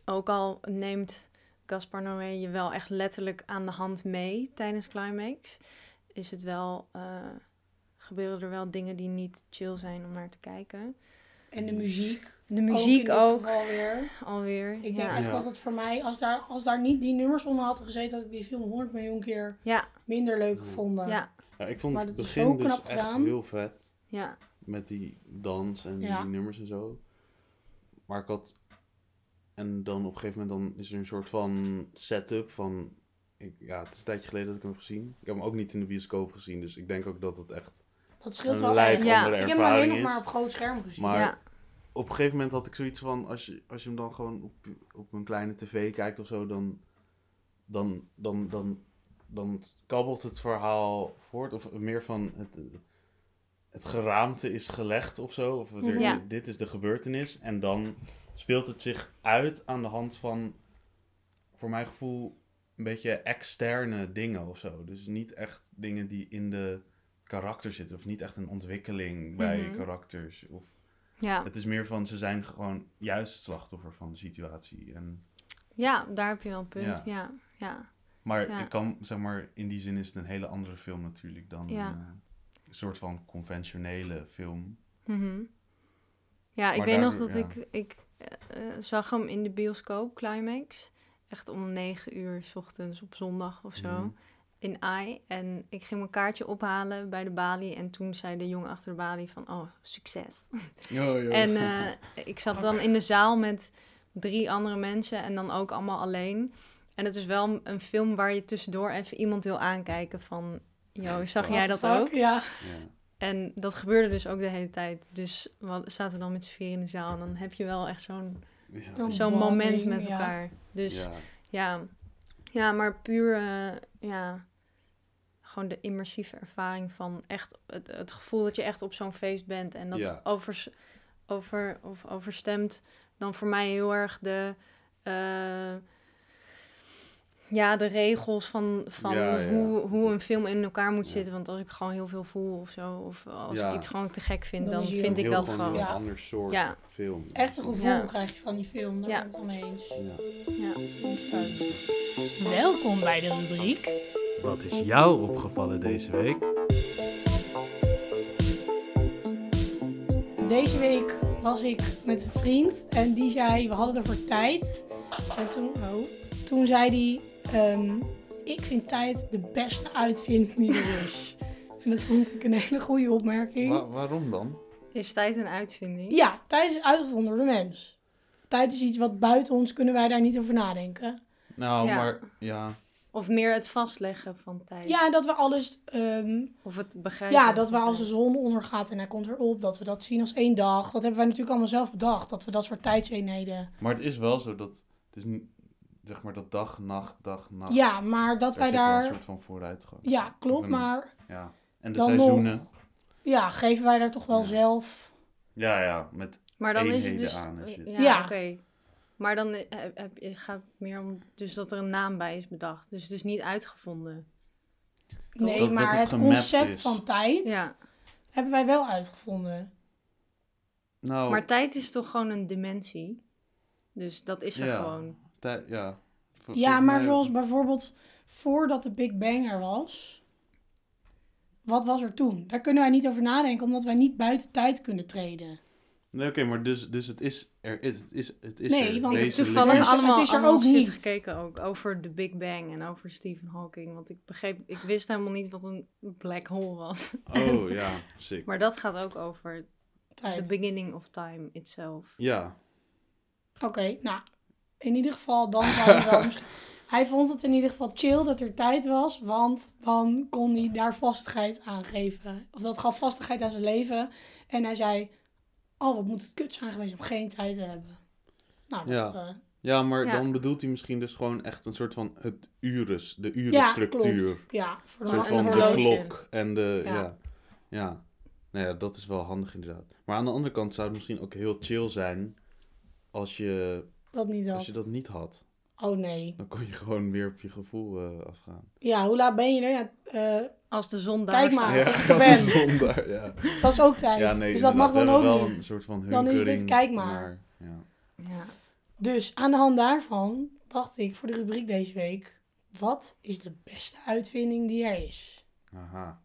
ook al neemt Gaspar Noé je wel echt letterlijk aan de hand mee tijdens Climax, is het wel, eh, gebeuren er wel dingen die niet chill zijn om naar te kijken. En de muziek. De muziek ook. alweer. Ik denk ja. echt Ja. dat het voor mij, als daar, als daar niet die nummers onder hadden gezeten, had ik die film 100 miljoen keer ja, minder leuk gevonden. ja, ja, ik vond Maar het begin zo dus echt gedaan. heel vet. ja. Met die dans en Ja. die nummers en zo. Maar ik had... En dan op een gegeven moment dan is er een soort van setup van... Ik, ja, het is een tijdje geleden dat ik hem heb gezien. Ik heb hem ook niet in de bioscoop gezien. Dus ik denk ook dat het echt Dat scheelt een wel erg. Ja. Ik heb hem alleen nog maar op groot scherm gezien. Maar ja. op een gegeven moment had ik zoiets van, als je, als je hem dan gewoon op, op een kleine tv kijkt of zo, dan, dan, dan, dan, dan kabbelt het verhaal voort. Of meer van het, het geraamte is gelegd of zo. Of er- Ja. dit is de gebeurtenis. En dan speelt het zich uit aan de hand van, voor mijn gevoel, een beetje externe dingen of zo. Dus niet echt dingen die in de karakter zitten. Of niet echt een ontwikkeling bij Mhm. karakters. Of ja. het is meer van, ze zijn gewoon juist slachtoffer van de situatie. En Ja, daar heb je wel een punt. Ja. Ja, ja. Maar Ja. ik kan, zeg maar, in die zin is het een hele andere film natuurlijk dan Ja. eh, een soort van conventionele film. Mhm. Ja, ik weet nog dat ik, ik eh, eh, zag hem in de bioscoop, Climax. Echt om negen uur 's ochtends op zondag of zo. Mhm. In AI. En ik ging mijn kaartje ophalen bij de balie. En toen zei de jongen achter de balie van, oh, succes. En eh, ik zat dan in de zaal met drie andere mensen en dan ook allemaal alleen. En het is wel een film waar je tussendoor even iemand wil aankijken van... Yo, zag jij dat ook? Ja. Ja. En dat gebeurde dus ook de hele tijd. Dus we zaten dan met z'n vier in de zaal. En dan heb je wel echt zo'n Ja. Zo'n moment met ja. elkaar. Dus Ja. ja, ja maar puur, eh, ja, gewoon de immersieve ervaring van echt het, het gevoel dat je echt op zo'n feest bent. En dat Ja. overs, over, of overstemt dan voor mij heel erg de, eh, ja, de regels van, van Ja, ja. Hoe, hoe een film in elkaar moet Ja. zitten. Want als ik gewoon heel veel voel of zo, of als Ja. ik iets gewoon te gek vind, Dan vind ik dat gewoon. een Ja. ander soort Ja. film. Echt een gevoel Ja. krijg je van die film. Daar Ja. ben ik het mee eens. Ja. Ja. Welkom bij de rubriek. Wat is jou opgevallen deze week? Deze week was ik met een vriend en die zei, we hadden het over tijd. En toen, oh, toen zei hij, ehm, ik vind tijd de beste uitvinding die er is. en dat vond ik een hele goede opmerking. Wa- waarom dan? Is tijd een uitvinding? Ja, tijd is uitgevonden door de mens. Tijd is iets wat buiten ons, kunnen wij daar niet over nadenken. Nou, Ja. maar ja. Of meer het vastleggen van tijd? Ja, dat we alles, ehm, Of het begrijpen? ja, dat we als de zon ondergaat en hij komt weer op, dat we dat zien als één dag. Dat hebben wij natuurlijk allemaal zelf bedacht, dat we dat soort tijdseenheden. Maar het is wel zo dat het is niet, zeg maar dat dag, nacht, dag, nacht. Ja, maar dat daar wij zit wel een daar, soort van vooruitgang. ja, klopt, een- maar Ja. En de dan seizoenen. nog, ja, geven wij daar toch wel Ja. zelf. Ja, ja, met Maar dan is het dus... aan Ja. oké. Maar dan eh, heb, heb- gaat het meer om dus dat er een naam bij is bedacht. Dus het is niet uitgevonden. Nee, Dat- dat maar het concept is. van tijd Ja. hebben wij wel uitgevonden. Nou, Maar tijd is toch gewoon een dimensie? Dus dat is er Ja. gewoon. tij- ja. Ja, maar mij- zoals bijvoorbeeld voordat de Big Bang er was, wat was er toen? Daar kunnen wij niet over nadenken, omdat wij niet buiten tijd kunnen treden. Nee, oké, maar dus, dus het is er. Het is, het is Nee, er. want Ik heb Deze toevallig Er is- allemaal, het is er allemaal ook niet. gekeken ook over de Big Bang en over Stephen Hawking. Want ik begreep, ik wist helemaal niet wat een black hole was. Oh ja, sick. Maar dat gaat ook over the Tijd. beginning of time itself. Ja, Oké, nou, in ieder geval, dan zou je wel misschien... Hij vond het in ieder geval chill dat er tijd was, want dan kon hij daar vastigheid aan geven. Of dat gaf vastigheid aan zijn leven. En hij zei, oh, wat moet het kut zijn geweest om geen tijd te hebben. Nou, dat... Ja. eh, ja maar Ja. dan bedoelt hij misschien dus gewoon echt een soort van het urus, de ja, urenstructuur. klopt. Ja, voor Een de soort Een van de horloge. klok en de, Ja. ja. ja. Nou ja, dat is wel handig inderdaad. Maar aan de andere kant zou het misschien ook heel chill zijn als je, Dat niet als had. je dat niet had. Oh nee. Dan kon je gewoon weer op je gevoel eh, afgaan. Ja, hoe laat ben je er? Ja, eh, Als de zon daar Kijk maar. Ja, als ben. ja. dat is ook tijd. Ja, nee, dus dat mag dan ook wel niet. een soort van Dan is dit kijk maar. naar- ja. Ja. Dus aan de hand daarvan dacht ik voor de rubriek deze week... Wat is de beste uitvinding die er is? Aha.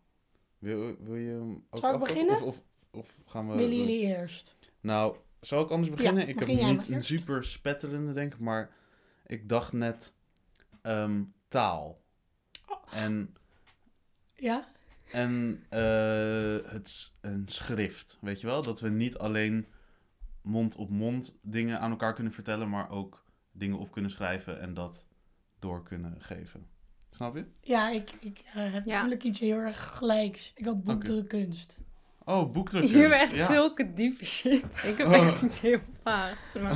Wil, wil je hem ook Zal ik beginnen? Of, of, of gaan we... Willen jullie eerst? Nou, zal ik anders beginnen? ik begin heb niet een super spetterende, denk ik, maar ik dacht net ehm, taal. En, Ja? en eh, het, een schrift, weet je wel? Dat we niet alleen mond op mond dingen aan elkaar kunnen vertellen, maar ook dingen op kunnen schrijven en dat door kunnen geven. Snap je? Ja, ik, ik eh, heb Ja. natuurlijk iets heel erg gelijks. Ik had boekdrukkunst. Oh, boekdrukkunst. Jullie hebben echt ja. zulke diepe shit. Ik heb Oh. echt iets heel vaags. maar-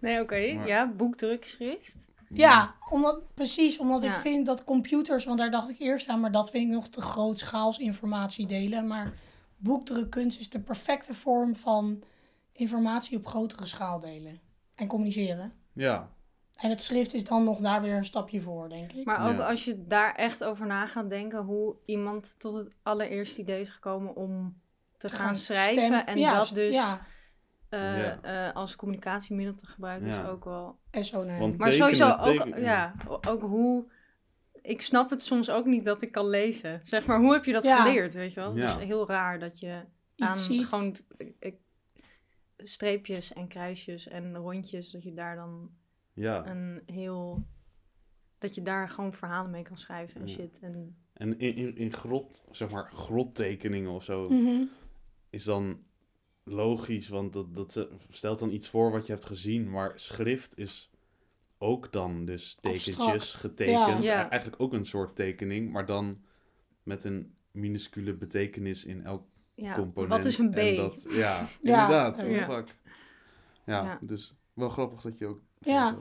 nee, oké. Maar- Ja, boekdrukschrift. Ja, omdat, precies. Omdat ik vind dat computers... Want daar dacht ik eerst aan, maar dat vind ik nog te grootschaals informatie delen. Maar boekdrukkunst is de perfecte vorm van informatie op grotere schaal delen. En communiceren. Ja, En het schrift is dan nog daar weer een stapje voor, denk ik. Maar ook Ja. als je daar echt over na gaat denken hoe iemand tot het allereerste idee is gekomen om te, Te gaan, schrijven. stem- En ja, dat dus Ja, eh, Ja. eh, als communicatiemiddel te gebruiken Ja. is ook wel... en zo Maar Tekenen, sowieso ook, ja, ook hoe ik snap het soms ook niet dat ik kan lezen. Zeg maar, hoe heb je dat Ja. geleerd, weet je wel? Het is heel raar dat je aan ziet. gewoon eh, streepjes en kruisjes en rondjes, dat je daar dan Ja. een heel... Dat je daar gewoon verhalen mee kan schrijven en Ja. shit. En En in, in, in grot, zeg maar, grottekeningen of zo, Mhm. is dan logisch, want dat, dat ze- stelt dan iets voor wat je hebt gezien, maar schrift is ook dan dus tekentjes Abstract, getekend. ja. E- Eigenlijk ook een soort tekening, maar dan met een minuscule betekenis in elk ja, component. wat is een B? En dat, ja, Ja. inderdaad. Ja. fuck. Ja, Ja. dus wel grappig dat je ook... Ja.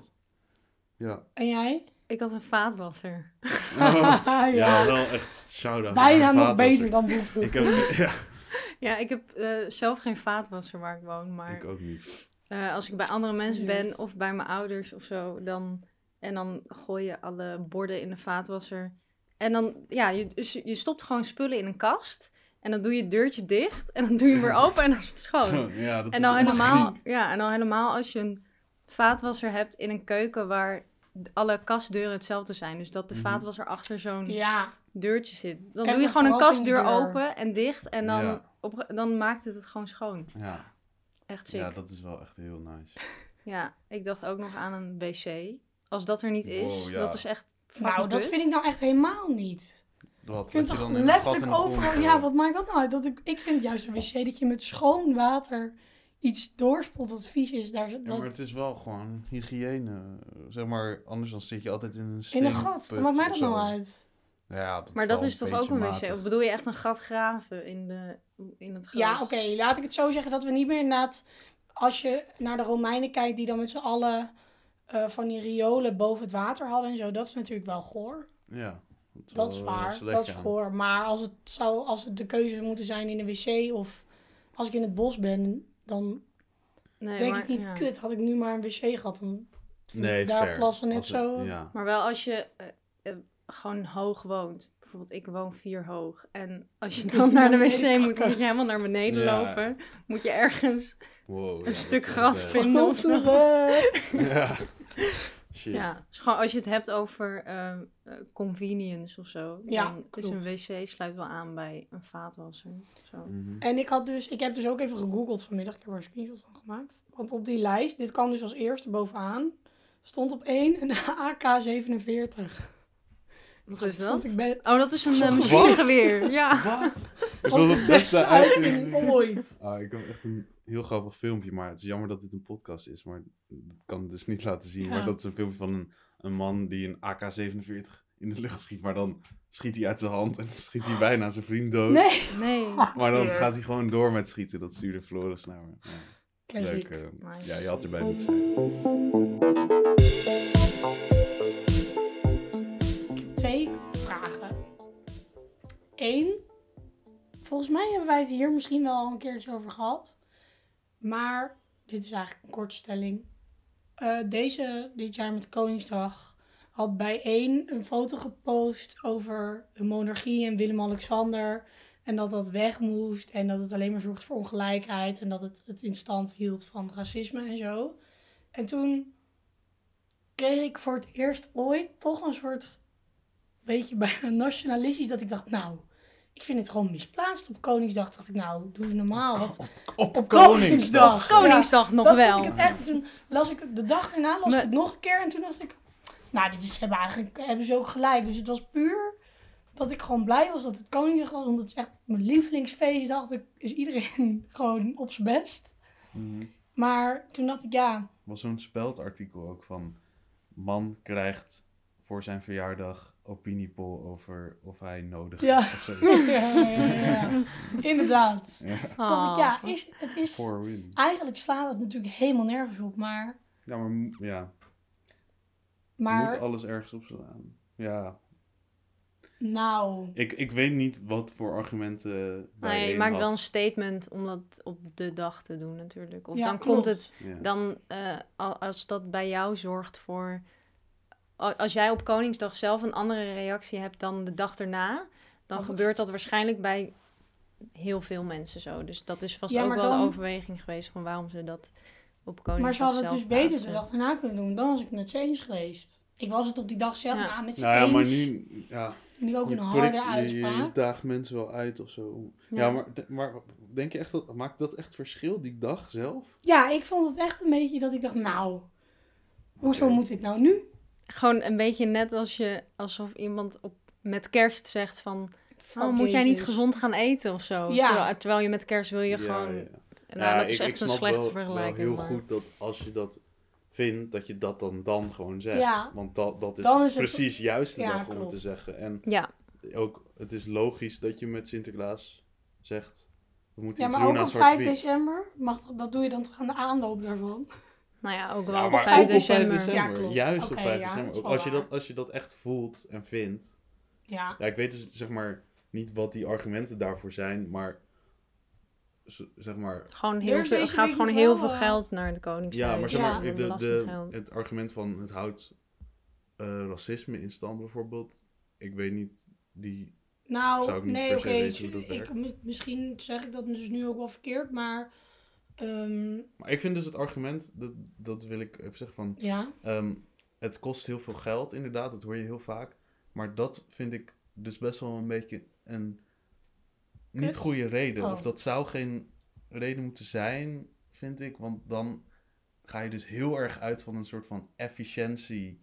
Ja. En jij? Ik had een vaatwasser. Oh, ja. ja, wel echt shout-out. Bijna nog beter dan. Ik heb... Ja, Ja, ik heb eh, zelf geen vaatwasser waar ik woon, maar... ik ook niet. Eh, als ik bij andere mensen ben of bij mijn ouders of zo, dan, en dan gooi je alle borden in de vaatwasser. En dan, ja, je, dus je stopt gewoon spullen in een kast. En dan doe je het deurtje dicht. En dan doe je hem weer open en dan is het schoon. Ja, dat En is dan, echt helemaal, ja, en dan helemaal als je een vaatwasser hebt in een keuken waar alle kastdeuren hetzelfde zijn. Dus dat de Mhm. vaatwasser achter zo'n Ja, deurtje zit. Dan Echt doe je gewoon een kastdeur open en dicht. En dan, Ja. Op, dan maakt het het gewoon schoon. Ja. Echt sick. ja, dat is wel echt heel nice. Ja, ik dacht ook nog aan een wc. Als dat er niet is, Wow, ja. dat is echt. nou dat vind ik nou echt helemaal niet. Wat, Je kunt toch letterlijk overal... Ja, wat maakt dat nou uit? Dat ik, ik vind juist een wc dat je met schoon water iets doorspoelt wat vies is. Daar, Ja, maar het is wel gewoon hygiëne. Zeg maar, anders dan zit je altijd in een in een gat. Wat maakt mij dat nou uit? Ja, dat Maar dat is toch ook een wc? Of bedoel je echt een gat graven in, de, in het gras? Ja, oké. laat ik het zo zeggen dat we niet meer inderdaad... Als je naar de Romeinen kijkt die dan met z'n allen eh, van die riolen boven het water hadden en zo. Dat is natuurlijk wel goor. Ja. Dat is waar. eh, Dat is ja. goor. Maar als het, zou, als het de keuze zou moeten zijn in een wc of als ik in het bos ben, dan Nee, denk maar, ik niet, ja. kut, had ik nu maar een wc gehad. Dan Nee, daar fair. plassen net het- zo. Ja. Maar wel als je eh, eh, gewoon hoog woont. Bijvoorbeeld, ik woon vier hoog. En als je Dan naar de wc moet, moet je helemaal naar beneden Ja. lopen. Moet je ergens Wow, een stuk gras vinden. of zo. Ja. Shit. Ja, dus gewoon als je het hebt over eh, eh, convenience of zo. Ja, dan is een wc sluit wel aan bij een vaatwasser. Zo. Mhm. En ik had dus, ik heb dus ook even gegoogeld vanmiddag. Ik heb er een screenshot van gemaakt. Want op die lijst, dit kwam dus als eerste bovenaan, stond op één een AK-47. Wat is Vond dat? ik be- Oh, dat is een uh, machinegeweer. Ja. Wat? Dat is wel de beste uitvinding ooit. Ah, ik heb echt een heel grappig filmpje, maar het is jammer dat dit een podcast is. Maar dat kan het dus niet laten zien. Ja. Maar dat is een filmpje van een, een man die een AK-47 in de lucht schiet. Maar dan schiet hij uit zijn hand en dan schiet hij bijna zijn vriend dood. Nee. Nee. Maar dan gaat hij gewoon door met schieten. Dat stuurde Floris naar me. Ja, leuk. eh. Nice. ja, je had erbij moeten zijn. Eén. Volgens mij hebben wij het hier misschien wel al een keertje over gehad. Maar dit is eigenlijk een korte stelling. Eh, deze, dit jaar met Koningsdag, had bij één een foto gepost over de monarchie en Willem-Alexander. En dat dat weg moest en dat het alleen maar zorgt voor ongelijkheid. En dat het het in stand hield van racisme en zo. En toen kreeg ik voor het eerst ooit toch een soort beetje bijna nationalistisch dat ik dacht, nou, ik vind het gewoon misplaatst op Koningsdag. Dacht ik, nou, doe eens normaal. Wat, Op, op Koningsdag. Koningsdag nog dat wel. ik het echt. Toen las ik het de dag erna las Me- ik het nog een keer en toen dacht ik, nou, dit is, hebben eigenlijk hebben ze ook gelijk. Dus het was puur dat ik gewoon blij was dat het Koningsdag was, omdat het is echt mijn lievelingsfeest. Dacht ik, is iedereen gewoon op zijn best. Mhm. Maar toen dacht ik, ja, was zo'n speldartikel ook van... Man krijgt voor zijn verjaardag opiniepol over of hij nodig Ja. of zoiets. ja, ja, ja, ja. inderdaad. Ja. Toen dacht ik, ja, Oh. is, het is, eigenlijk slaat het natuurlijk helemaal nergens op, maar, Ja, maar ja, maar moet alles ergens op slaan. Ja, nou, ik, ik weet niet wat voor argumenten bij Nee, je maakt had. wel een statement om dat op de dag te doen natuurlijk. Of Ja, dan klopt. komt het, Ja. dan eh, al- als dat bij jou zorgt voor... Als jij op Koningsdag zelf een andere reactie hebt dan de dag erna... dan gebeurt dat waarschijnlijk bij heel veel mensen zo. Dus dat is vast Ja, ook wel dan- de overweging geweest van waarom ze dat op Koningsdag maar ze hadden het dus beter de dag erna kunnen doen. Dan was ik net eens geweest. Ik was het op die dag zelf, Ja. ja, met z'n Nou ja, maar nu... Ja, ik ook je een prikt- harde je- uitspraak. Je, daagt mensen wel uit of zo. Ja, Ja. maar, maar denk je echt dat... Maakt dat echt verschil, die dag zelf? Ja, ik vond het echt een beetje dat ik dacht, nou, hoezo moet dit nou nu? Gewoon een beetje net als je, alsof iemand op, met kerst zegt van... Oh, moet jij niet gezond gaan eten of zo? Ja. Terwijl, terwijl je met kerst wil je Ja, gewoon... ja. Nou, Ja, dat is ik- ik echt een snap slechte wel- vergelijking. Wel heel maar- goed dat als je dat vindt, dat je dat dan, dan gewoon zegt. Ja. Want dat, dat is, het- precies juist de Ja, dag om het te zeggen. En Ja, ook, het is logisch dat je met Sinterklaas zegt, we moeten Ja, iets maar doen ook aan op Zwarte 5 Piet. december, mag, toch- dat doe je dan toch aan de aanloop daarvan? Nou ja, ook wel Ja, op maar 5 ook op 5 december. december. Ja, klopt. Juist op 5 ja, december. Ook als, je dat, als je dat echt voelt en vindt. Ja, Ja, ik weet dus zeg maar niet wat die argumenten daarvoor zijn, maar zeg maar Gewoon Er heel veel, het gaat gewoon heel veel eh, geld naar het Koningshuis. Ja, maar zeg maar, de, de, het argument van het houdt eh, racisme in stand bijvoorbeeld. Ik weet niet, die... nou, Zou ik niet nee, per weten hoe dat werkt. mi- misschien zeg ik dat dus nu ook wel verkeerd, maar ehm, Maar ik vind dus het argument, dat, dat wil ik even zeggen van... ja, ehm, het kost heel veel geld inderdaad, dat hoor je heel vaak. Maar dat vind ik dus best wel een beetje een niet Kut? goede reden. Oh. Of dat zou geen reden moeten zijn, vind ik. Want dan ga je dus heel erg uit van een soort van efficiëntie...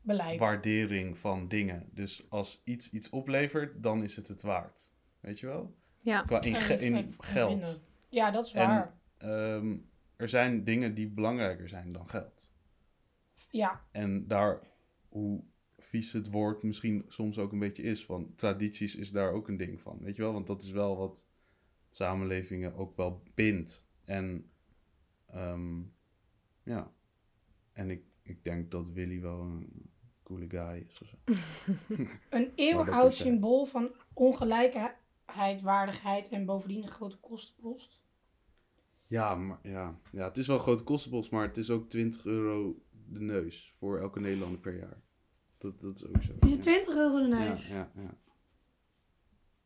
beleid. waardering van dingen. Dus als iets iets oplevert, dan is het het waard. Weet je wel? Ja, Qua in, ge- in geld. Ja, dat is En- Ehm, er zijn dingen die belangrijker zijn dan geld. Ja, En daar, hoe vies het woord misschien soms ook een beetje is, want tradities is daar ook een ding van. Weet je wel? Want dat is wel wat samenlevingen ook wel bindt. En ehm, ja, en ik, ik denk dat Willy wel een coole guy is of zo. een eeuwenoud eh, symbool van ongelijkheid, waardigheid en bovendien een grote kostenpost. Ja, maar, ja. ja, het is wel een grote kostenpost, maar het is ook 20 euro de neus voor elke Nederlander per jaar. Dat, dat is ook zo. Is het 20 euro de neus? Ja, ja, ja.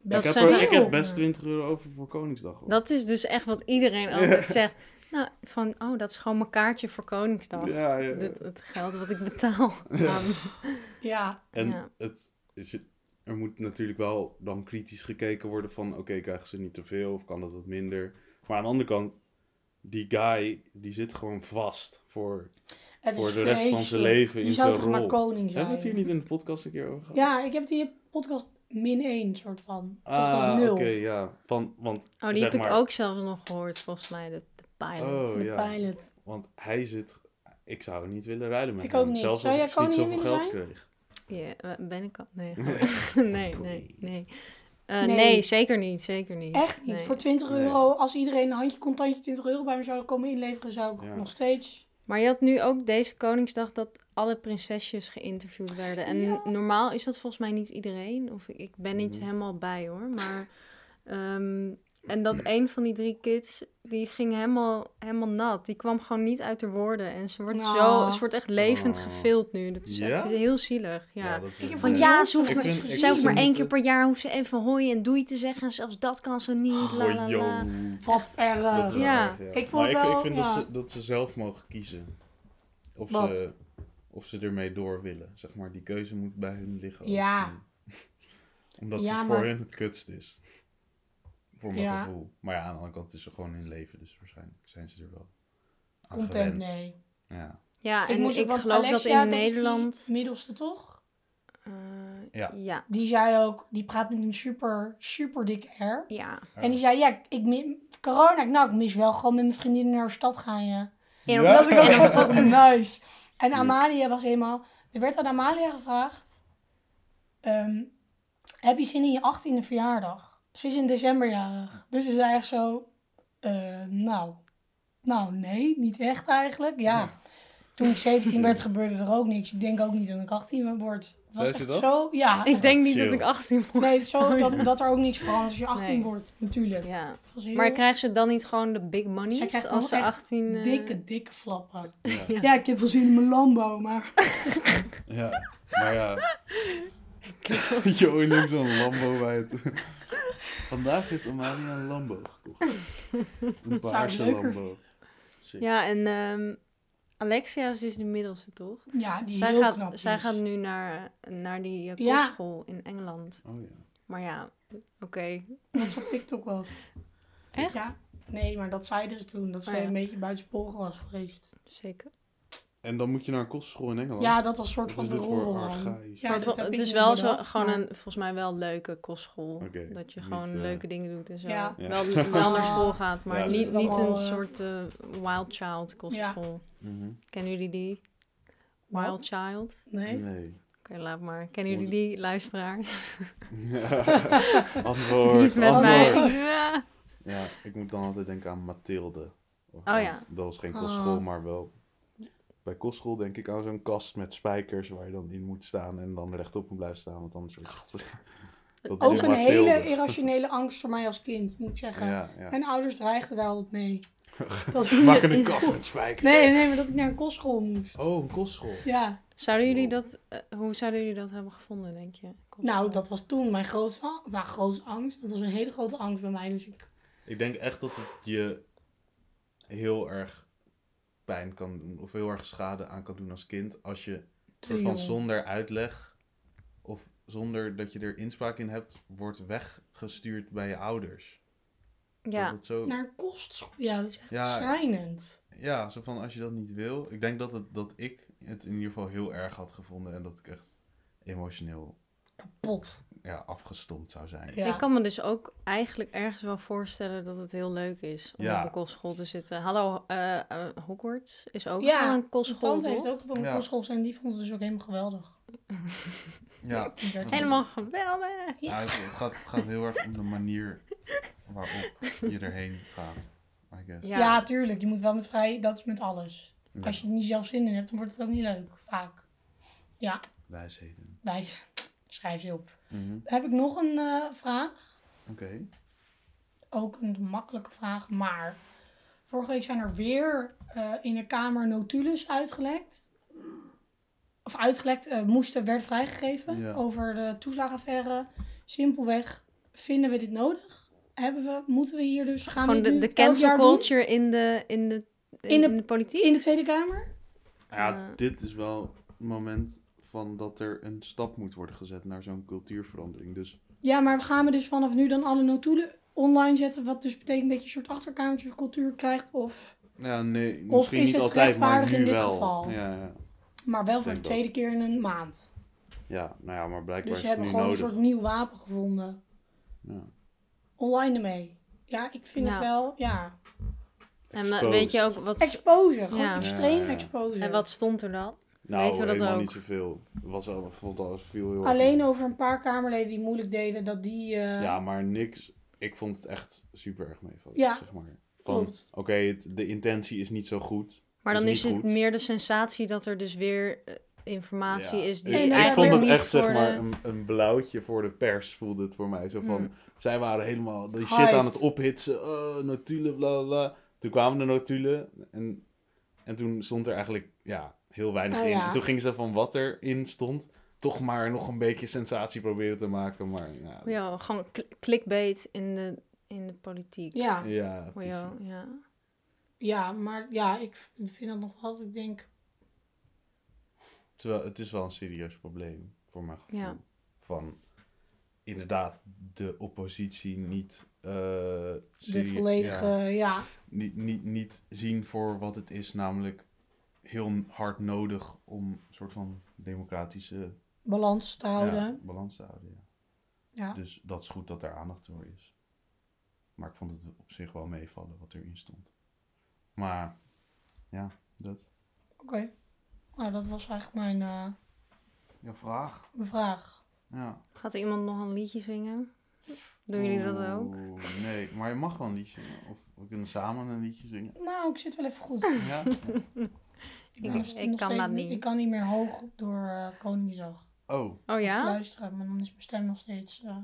Dat ik, heb zijn er- ik heb best 20 euro over voor Koningsdag. hoor. dat is dus echt wat iedereen altijd zegt. Nou, van, oh, dat is gewoon mijn kaartje voor Koningsdag. Ja, ja. Dit, het geld wat ik betaal. aan- Ja, En Ja. het is, er moet natuurlijk wel dan kritisch gekeken worden van... Oké, krijgen ze niet te veel of kan dat wat minder? Maar aan de andere kant, die guy, die zit gewoon vast voor, het voor de rest van zijn leven in Je zou zijn toch maar rol. koning Hebben we het zijn? hier niet in de podcast een keer over gehad? Ja, ik heb die podcast min 1 soort van. Ah, 0. oké, ja. Van, want, Oh, die zeg heb ik ook zelfs nog gehoord, volgens mij, de, de pilot. Oh, de ja. pilot. Want hij zit... Ik zou niet willen ruilen met Ik hem. ook niet. Zelfs Zou als jij ik niet zoveel willen geld zijn? kreeg. Ja, eh, ben ik al? Nee. nee, nee, nee. Eh, Nee. nee. zeker niet, zeker niet. Echt niet. Nee. Voor 20 Nee. euro, als iedereen een handje contantje 20 euro bij me zou komen inleveren, zou ik Ja. nog steeds... Maar je had nu ook deze Koningsdag dat alle prinsesjes geïnterviewd werden. En Ja. normaal is dat volgens mij niet iedereen. Of ik, ik ben niet Mhm. helemaal bij hoor. Maar, ehm, en dat een van die drie kids, die ging helemaal, helemaal nat. Die kwam gewoon niet uit de woorden. En ze wordt, zo, ze wordt echt levend Oh. gefilmd nu. Dat is, Ja? het is heel zielig. Ja. dat is Van van ja, ze hoeft maar, zelfs maar één keer per jaar hoeft ze even hoi en doei te zeggen. En zelfs dat kan ze niet. La, la, Oh, yo. la. Wat erg. Ja. erg, ja. Ik vond maar het ik, wel- ik vind ja. dat, ze, dat ze zelf mogen kiezen. Of Wat? ze, of ze ermee door willen. Zeg maar, die keuze moet bij hun liggen. Ja. Omdat Ja, het voor maar- hun het kutst is. Voor mijn Ja. gevoel. Maar ja, aan de andere kant is ze gewoon in leven. Dus waarschijnlijk zijn ze er wel aan Content, gewend. nee. Ja. Ja, Ik en moest ook- ik geloof Alexia, dat in is die Nederland... middelste toch? eh, Ja. ja. Die zei ook, die praat met een super, super dikke R. Ja. En die zei, ja, ik corona, nou, ik mis wel gewoon met mijn vriendinnen naar de stad gaan, ja. En Ja. Dat ik en nice. En. Amalia was helemaal... Er werd aan Amalia gevraagd... ehm, heb je zin in je 18e verjaardag? Ze is in december jarig. Dus ze zei echt zo... eh, nou... Nou, nee, niet echt eigenlijk. Ja. Toen ik 17 werd, gebeurde er ook niks. Ik denk ook niet dat ik 18 word. Het was ze echt dat? zo... Ja. Ik denk niet Chill. dat ik 18 word. Nee, zo, Oh, dat, ja. dat er ook niks verandert als je 18 Nee. wordt, natuurlijk. Ja. Heel Maar krijgt ze dan niet gewoon de big money krijgt als ze wel echt 18... eh, dikke, dikke flappen. Ja. Ja. Ja, ik heb wel zin in mijn Lambo, maar... ja. Maar ja. Jo, nu zo'n Lambo bij het... Vandaag heeft Amalia een Lambo gekocht. Een paarse Lambo. Sick. Ja, en ehm, Alexia is dus de middelste, toch? Ja, die Zij heel gaat, knap zij is. gaat nu naar, naar die eh, Ja. kostschool in Engeland. Oh ja. Maar ja, oké. Wat ze op TikTok was. Echt? Ja. Nee, maar dat zeiden ze toen. Dat ze Oh ja. een beetje buitensporig was geweest. Zeker. En dan moet je naar een kostschool in Engeland? Ja, dat was een soort van de rol. Ja, maar het is wel zo, bedacht, gewoon maar- een, volgens mij wel leuke kostschool. Dat je niet, gewoon eh, leuke dingen doet en zo. Ja. Ja. Wel, wel naar school gaat, maar Ja, niet, is niet een eh, soort eh, wild child kostschool. Mhm. Kennen jullie die? Wild child? Nee? Nee. Oké, laat maar. Kennen jullie die, luisteraars? antwoord, Die is met antwoord. mij. Ja. Ja, ik moet dan altijd denken aan Mathilde. Of Oh ja. Dat was geen Ah. kostschool, maar wel... Bij kostschool denk ik aan zo'n kast met spijkers waar je dan in moet staan en dan rechtop moet blijven staan, want anders wordt het... Dat is Ook een hele irrationele angst voor mij als kind, moet ik zeggen. Ja, ja. Mijn ouders dreigden daar altijd mee. Dat Maak een kast met spijkers. Nee, nee, maar dat ik naar een kostschool moest. Oh, een kostschool. Ja, Zouden jullie dat, eh, hoe zouden jullie dat hebben gevonden, denk je? Kostschool? nou, dat was toen mijn grootste, nou, grootste angst. Dat was een hele grote angst bij mij. Dus ik, Ik denk echt dat het je heel erg pijn kan doen, of heel erg schade aan kan doen als kind, als je soort van zonder uitleg of zonder dat je er inspraak in hebt, wordt weggestuurd bij je ouders. Dat Ja, zo, naar kostschool, ja, dat is echt Ja. schrijnend. ja, zo van als je dat niet wil. Ik denk dat, het, dat ik het in ieder geval heel erg had gevonden en dat ik echt emotioneel Kapot. Ja, afgestompt zou zijn. Ja. ik kan me dus ook eigenlijk ergens wel voorstellen dat het heel leuk is om Ja. op een kostschool te zitten. Hallo, eh, eh, Hogwarts is ook Ja, een Mijn kostschool, tante heeft ook op een Ja. kostschool gezeten en die vond het dus ook helemaal geweldig. Ja, werd Helemaal geweldig. Ja, het, het gaat, het gaat heel erg om de manier waarop je erheen gaat, I guess. Ja. Ja. tuurlijk. Je moet wel met vrij, dat is met alles. Ja. Als je er niet zelf zin in hebt, dan wordt het ook niet leuk. Vaak. Ja, Wijsheden. wij schrijf je op. Mhm. Heb ik nog een eh, vraag. Oké. Ook een makkelijke vraag, maar vorige week zijn er weer eh, in de Kamer notules uitgelekt. Of uitgelekt, eh, moesten, werden vrijgegeven Ja. over de toeslagenaffaire. Simpelweg, vinden we dit nodig? Hebben we, moeten we hier dus gaan Gewoon de, nu de cancel culture in de, in de, in, In de- in de politiek. In de Tweede Kamer? Ja, Ja. dit is wel het moment van dat er een stap moet worden gezet naar zo'n cultuurverandering. Dus Ja, maar gaan we dus vanaf nu dan alle notulen online zetten? Wat dus betekent dat je een soort achterkamertjescultuur krijgt? Of, ja, nee, Of is niet het altijd, maar rechtvaardig nu in dit wel. geval? Ja, ja. maar wel voor de dat. tweede keer in een maand. ja, nou ja, maar blijkbaar Dus is ze het hebben nu gewoon nodig. een soort nieuw wapen gevonden. Ja. Online ermee. Ja, ik vind het Nou. wel, ja. En weet je ook wat, Exposure, gewoon Ja. extreem Ja, ja. exposure. en wat stond er dan? Nou, Weten we dat helemaal ook? niet zoveel. Was al, vond al veel heel erg- Alleen over een paar Kamerleden die moeilijk deden, dat die... eh, Ja, maar niks. Ik vond het echt super erg meevallen. Ja, zeg maar. Van, oké, de intentie is niet zo goed. Maar dan is het goed. meer de sensatie dat er dus weer eh, informatie Ja. is die Nee, ik, vond het echt zeg maar de- een, een blauwtje voor de pers voelde het voor mij. Zo van, Hmm. zij waren helemaal die shit Hyped. aan het ophitsen. Oh, notulen, bla bla bla. Toen kwamen de notulen en, en toen stond er eigenlijk ja, heel weinig Oh, in. ja. En toen gingen ze van wat erin stond, toch maar nog een beetje sensatie proberen te maken. Maar ja, Ja, gewoon clickbait in de, in de politiek. Ja, ja, precies. ja, ja. ja, maar ja, ik vind dat nog wel, dat ik denk... Terwijl het is wel een serieus probleem, voor mijn gevoel. Ja. Van inderdaad de oppositie niet, eh De volledige, ja, ja. niet, niet, niet zien voor wat het is, namelijk heel hard nodig om een soort van democratische balans te houden. ja, balans te houden. Ja. Ja. Dus dat is goed dat er aandacht voor is. Maar ik vond het op zich wel meevallen wat erin stond. Maar ja, dat. Oké. Nou, dat was eigenlijk mijn, eh, Ja, vraag. mijn vraag. Ja. Gaat er iemand nog een liedje zingen? Doen jullie dat ook? Nee, maar je mag wel een liedje zingen. Of we kunnen samen een liedje zingen. Nou, ik zit wel even goed. Ja. Ik kan steeds dat niet-. Ik kan niet meer hoog door Koningsdag. Oh. Oh ja? Fluisteren, maar dan is mijn stem nog steeds eh,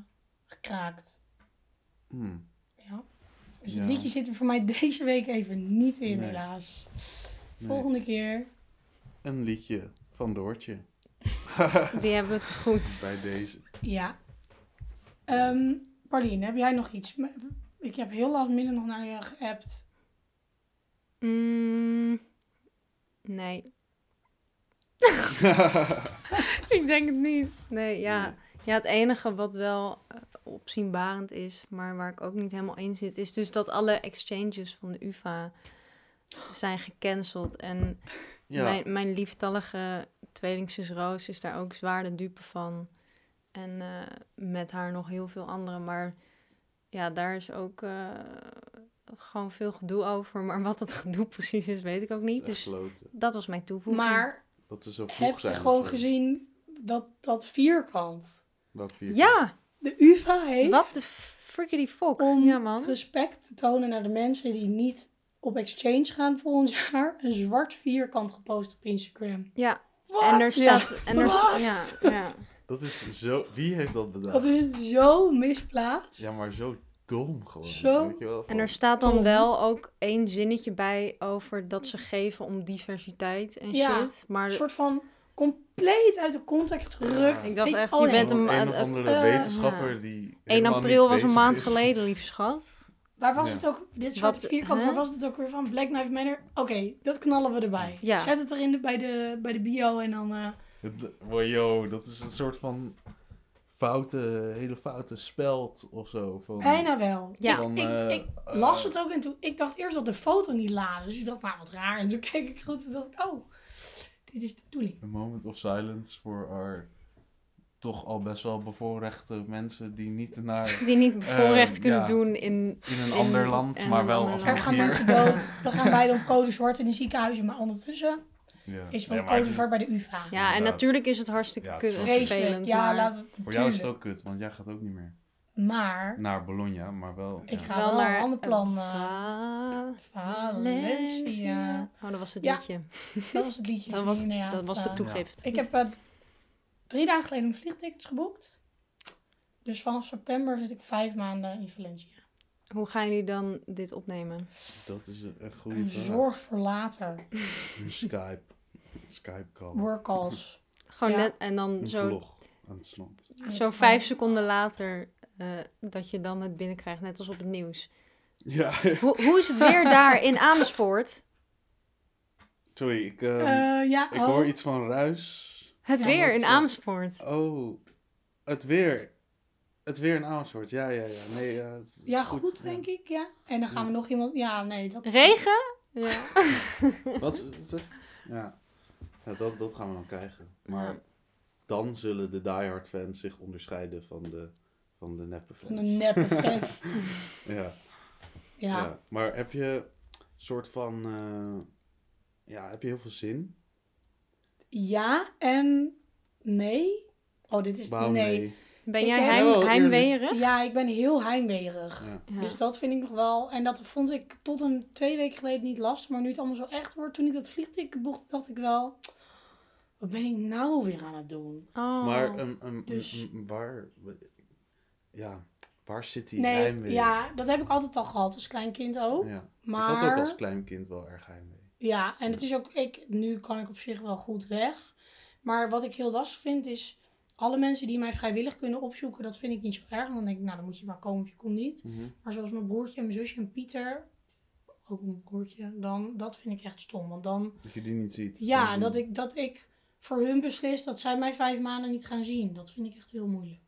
gekraakt. Hmm. Ja. Dus Ja. het liedje zit er voor mij deze week even niet in, Nee. helaas. Nee. Volgende keer. Een liedje van Doortje. Die hebben we te goed. Bij deze. Ja. Ehm Pauline, heb jij nog iets? Ik heb heel last midden nog naar je geappt. Mm, Nee. ik denk het niet. Nee, ja. Nee. Ja, het enige wat wel eh, opzienbarend is, maar waar ik ook niet helemaal in zit, is dus dat alle exchanges van de UvA zijn gecanceld. En Ja, mijn, mijn lieftallige tweelingzus Roos is daar ook zwaar de dupe van. En eh, met haar nog heel veel anderen. Maar ja, daar is ook eh, gewoon veel gedoe over. Maar wat dat gedoe precies is, weet ik ook niet. Dus dat was mijn toevoeging. Maar Dat ze zo vroeg heb je zijn. of gewoon zo. gezien dat dat vierkant Welk vierkant? Ja, de UvA heeft wat de frickety fuck. om Ja, man. respect te tonen naar de mensen die niet op exchange gaan volgend jaar, een zwart vierkant gepost op Instagram. Ja, Wat? en er staat... En er, Wat? ja, ja. Dat is zo... Wie heeft dat bedacht? Dat is zo misplaatst. Ja, maar zo dom gewoon. Zo. Weet je wel, En er staat dan wel ook één zinnetje bij over dat ze geven om diversiteit en Ja, shit. Maar Een soort van compleet uit de context gerukt. Ja. Ik dacht echt, oh, je nee. bent een- een of andere eh, wetenschapper die 1 helemaal april niet was een maand is. geleden, lieve schat. Waar was Ja. het ook? Dit soort Wat, vierkant, hè? waar was het ook weer van? Black Lives Matter? Oké, dat knallen we erbij. Ja. Zet het erin de, bij, de, bij de bio en dan... eh, Het- Wow, dat is een soort van foute, hele foute speld of zo. Van, bijna wel. Ja. van, ik, eh, ik las het ook en toen... Ik dacht eerst dat de foto niet laadde. Dus ik dacht, nou wat raar. En toen keek ik goed en dacht ik, oh, dit is de bedoeling. A moment of silence voor our toch al best wel bevoorrechte mensen die niet naar Die niet bevoorrecht Eh, kunnen ja. doen in... in een In- ander land, in maar wel als. Er gaan hier. mensen dood. Dan gaan wij op code zwart in de ziekenhuizen. Maar ondertussen Ja. is Nee, ook het- zwart bij de UvA. Ja, en natuurlijk is het hartstikke Ja, kut Vreselijk. vervelend, Ja, maar laten we Voor jou is het ook kut, want jij gaat ook niet meer Maar naar Bologna, maar wel... Ik ja. ga- wel een ander plan, eh, Va- Valencia. Oh, dat was het Ja. liedje. Dat was het liedje. Dat was, dat was de eh, toegift. Ik heb eh, drie dagen geleden mijn vliegtickets geboekt. Dus vanaf september zit ik vijf maanden in Valencia. Hoe gaan jullie dan dit opnemen? Dat is een, goede vraag. zorg voor later. Skype. Skype call. Workals. Gewoon Ja. net en dan Een zo, vlog aan het zo vijf seconden later eh, dat je dan het binnenkrijgt, net als op het nieuws. Ja, Hoe, hoe is het weer daar in Amersfoort? sorry, ik, ehm, Eh, ja, ik oh. hoor iets van ruis. Het Ja, weer in Amersfoort. Oh, het weer. Het weer in Amersfoort, ja, ja, ja. Nee, ja, het is Ja, goed, denk ik, ja. En dan gaan we nog iemand... Ja, nee, dat... Regen? Ja. Wat? wat- Ja, ja dat, dat gaan we dan krijgen. Maar Ja. dan zullen de diehard fans zich onderscheiden van de, van de neppe fans. Van een neppe fan. Ja, Ja. ja. Maar heb je soort van... eh, ja, heb je heel veel zin? Ja en nee. Oh, dit is... Waarom nee. nee? Ben Ik jij heim, heimweerig? Ja, ik ben heel heimweerig. Ja. Ja. Dus dat vind ik nog wel. En dat vond ik tot een twee weken geleden niet lastig. Maar nu het allemaal zo echt wordt. Toen ik dat vliegticket boekte, dacht ik wel. Wat ben ik nou weer aan het doen? Oh. Maar een, een, Dus- een- een- waar... Ja, waar zit die nee, heimwee? ja, dat heb ik altijd al gehad als klein kind ook. Ja. Maar Ik had ook als klein kind wel erg heimwee. ja, en het is ook. Ik, nu kan ik op zich wel goed weg. Maar wat ik heel lastig vind is. Alle mensen die mij vrijwillig kunnen opzoeken, dat vind ik niet zo erg. Dan denk ik, nou dan moet je maar komen of je komt niet. Mhm. Maar zoals mijn broertje en mijn zusje en Pieter, ook mijn broertje, dan, dat vind ik echt stom. Want dan, Dat je die niet ziet. ja, dat ik, dat ik voor hun beslis dat zij mij vijf maanden niet gaan zien. Dat vind ik echt heel moeilijk.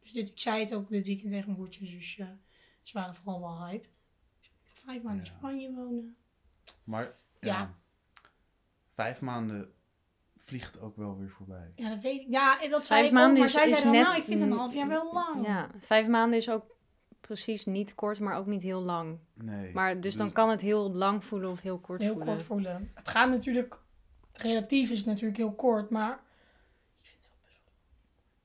Dus dit, ik zei het ook dit weekend tegen mijn broertje en zusje. Ze waren vooral wel hyped. Ik ga vijf maanden in. Spanje wonen. Maar ja. Ja. Vijf maanden vliegt ook wel weer voorbij. Ja, dat weet ik. Ja, en dat Vijf zei ik maanden ook, maar is- zij zeiden wel, net- nou, ik vind een half jaar wel lang. Ja, vijf maanden is ook precies niet kort, maar ook niet heel lang. Nee. Maar dus dan kan het heel lang voelen of heel kort heel voelen. kort voelen. Het gaat natuurlijk, relatief is het natuurlijk heel kort, maar ik vind het wel best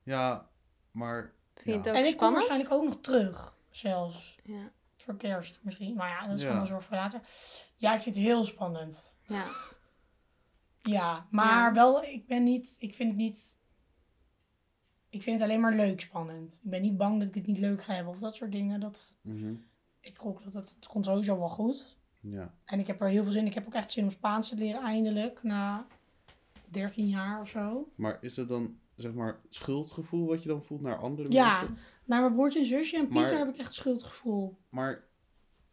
wel Ja, maar... Vind je het ook En ik kom waarschijnlijk ook nog terug, zelfs. Ja. Voor kerst misschien. Maar ja, dat is Ja. gewoon een zorg voor later. Ja, ik vind het heel spannend. ja. Ja, maar Ja. wel, ik ben niet, ik vind het niet, ik vind het alleen maar leuk spannend. Ik ben niet bang dat ik het niet leuk ga hebben of dat soort dingen. Dat, Mhm. ik gok dat het, het komt sowieso wel goed. Ja. En ik heb er heel veel zin. Ik heb ook echt zin om Spaans te leren eindelijk, na 13 jaar of zo. Maar is het dan, zeg maar, schuldgevoel wat je dan voelt naar andere Ja. mensen? Naar mijn broertje en zusje en Pieter Maar- heb ik echt schuldgevoel. Maar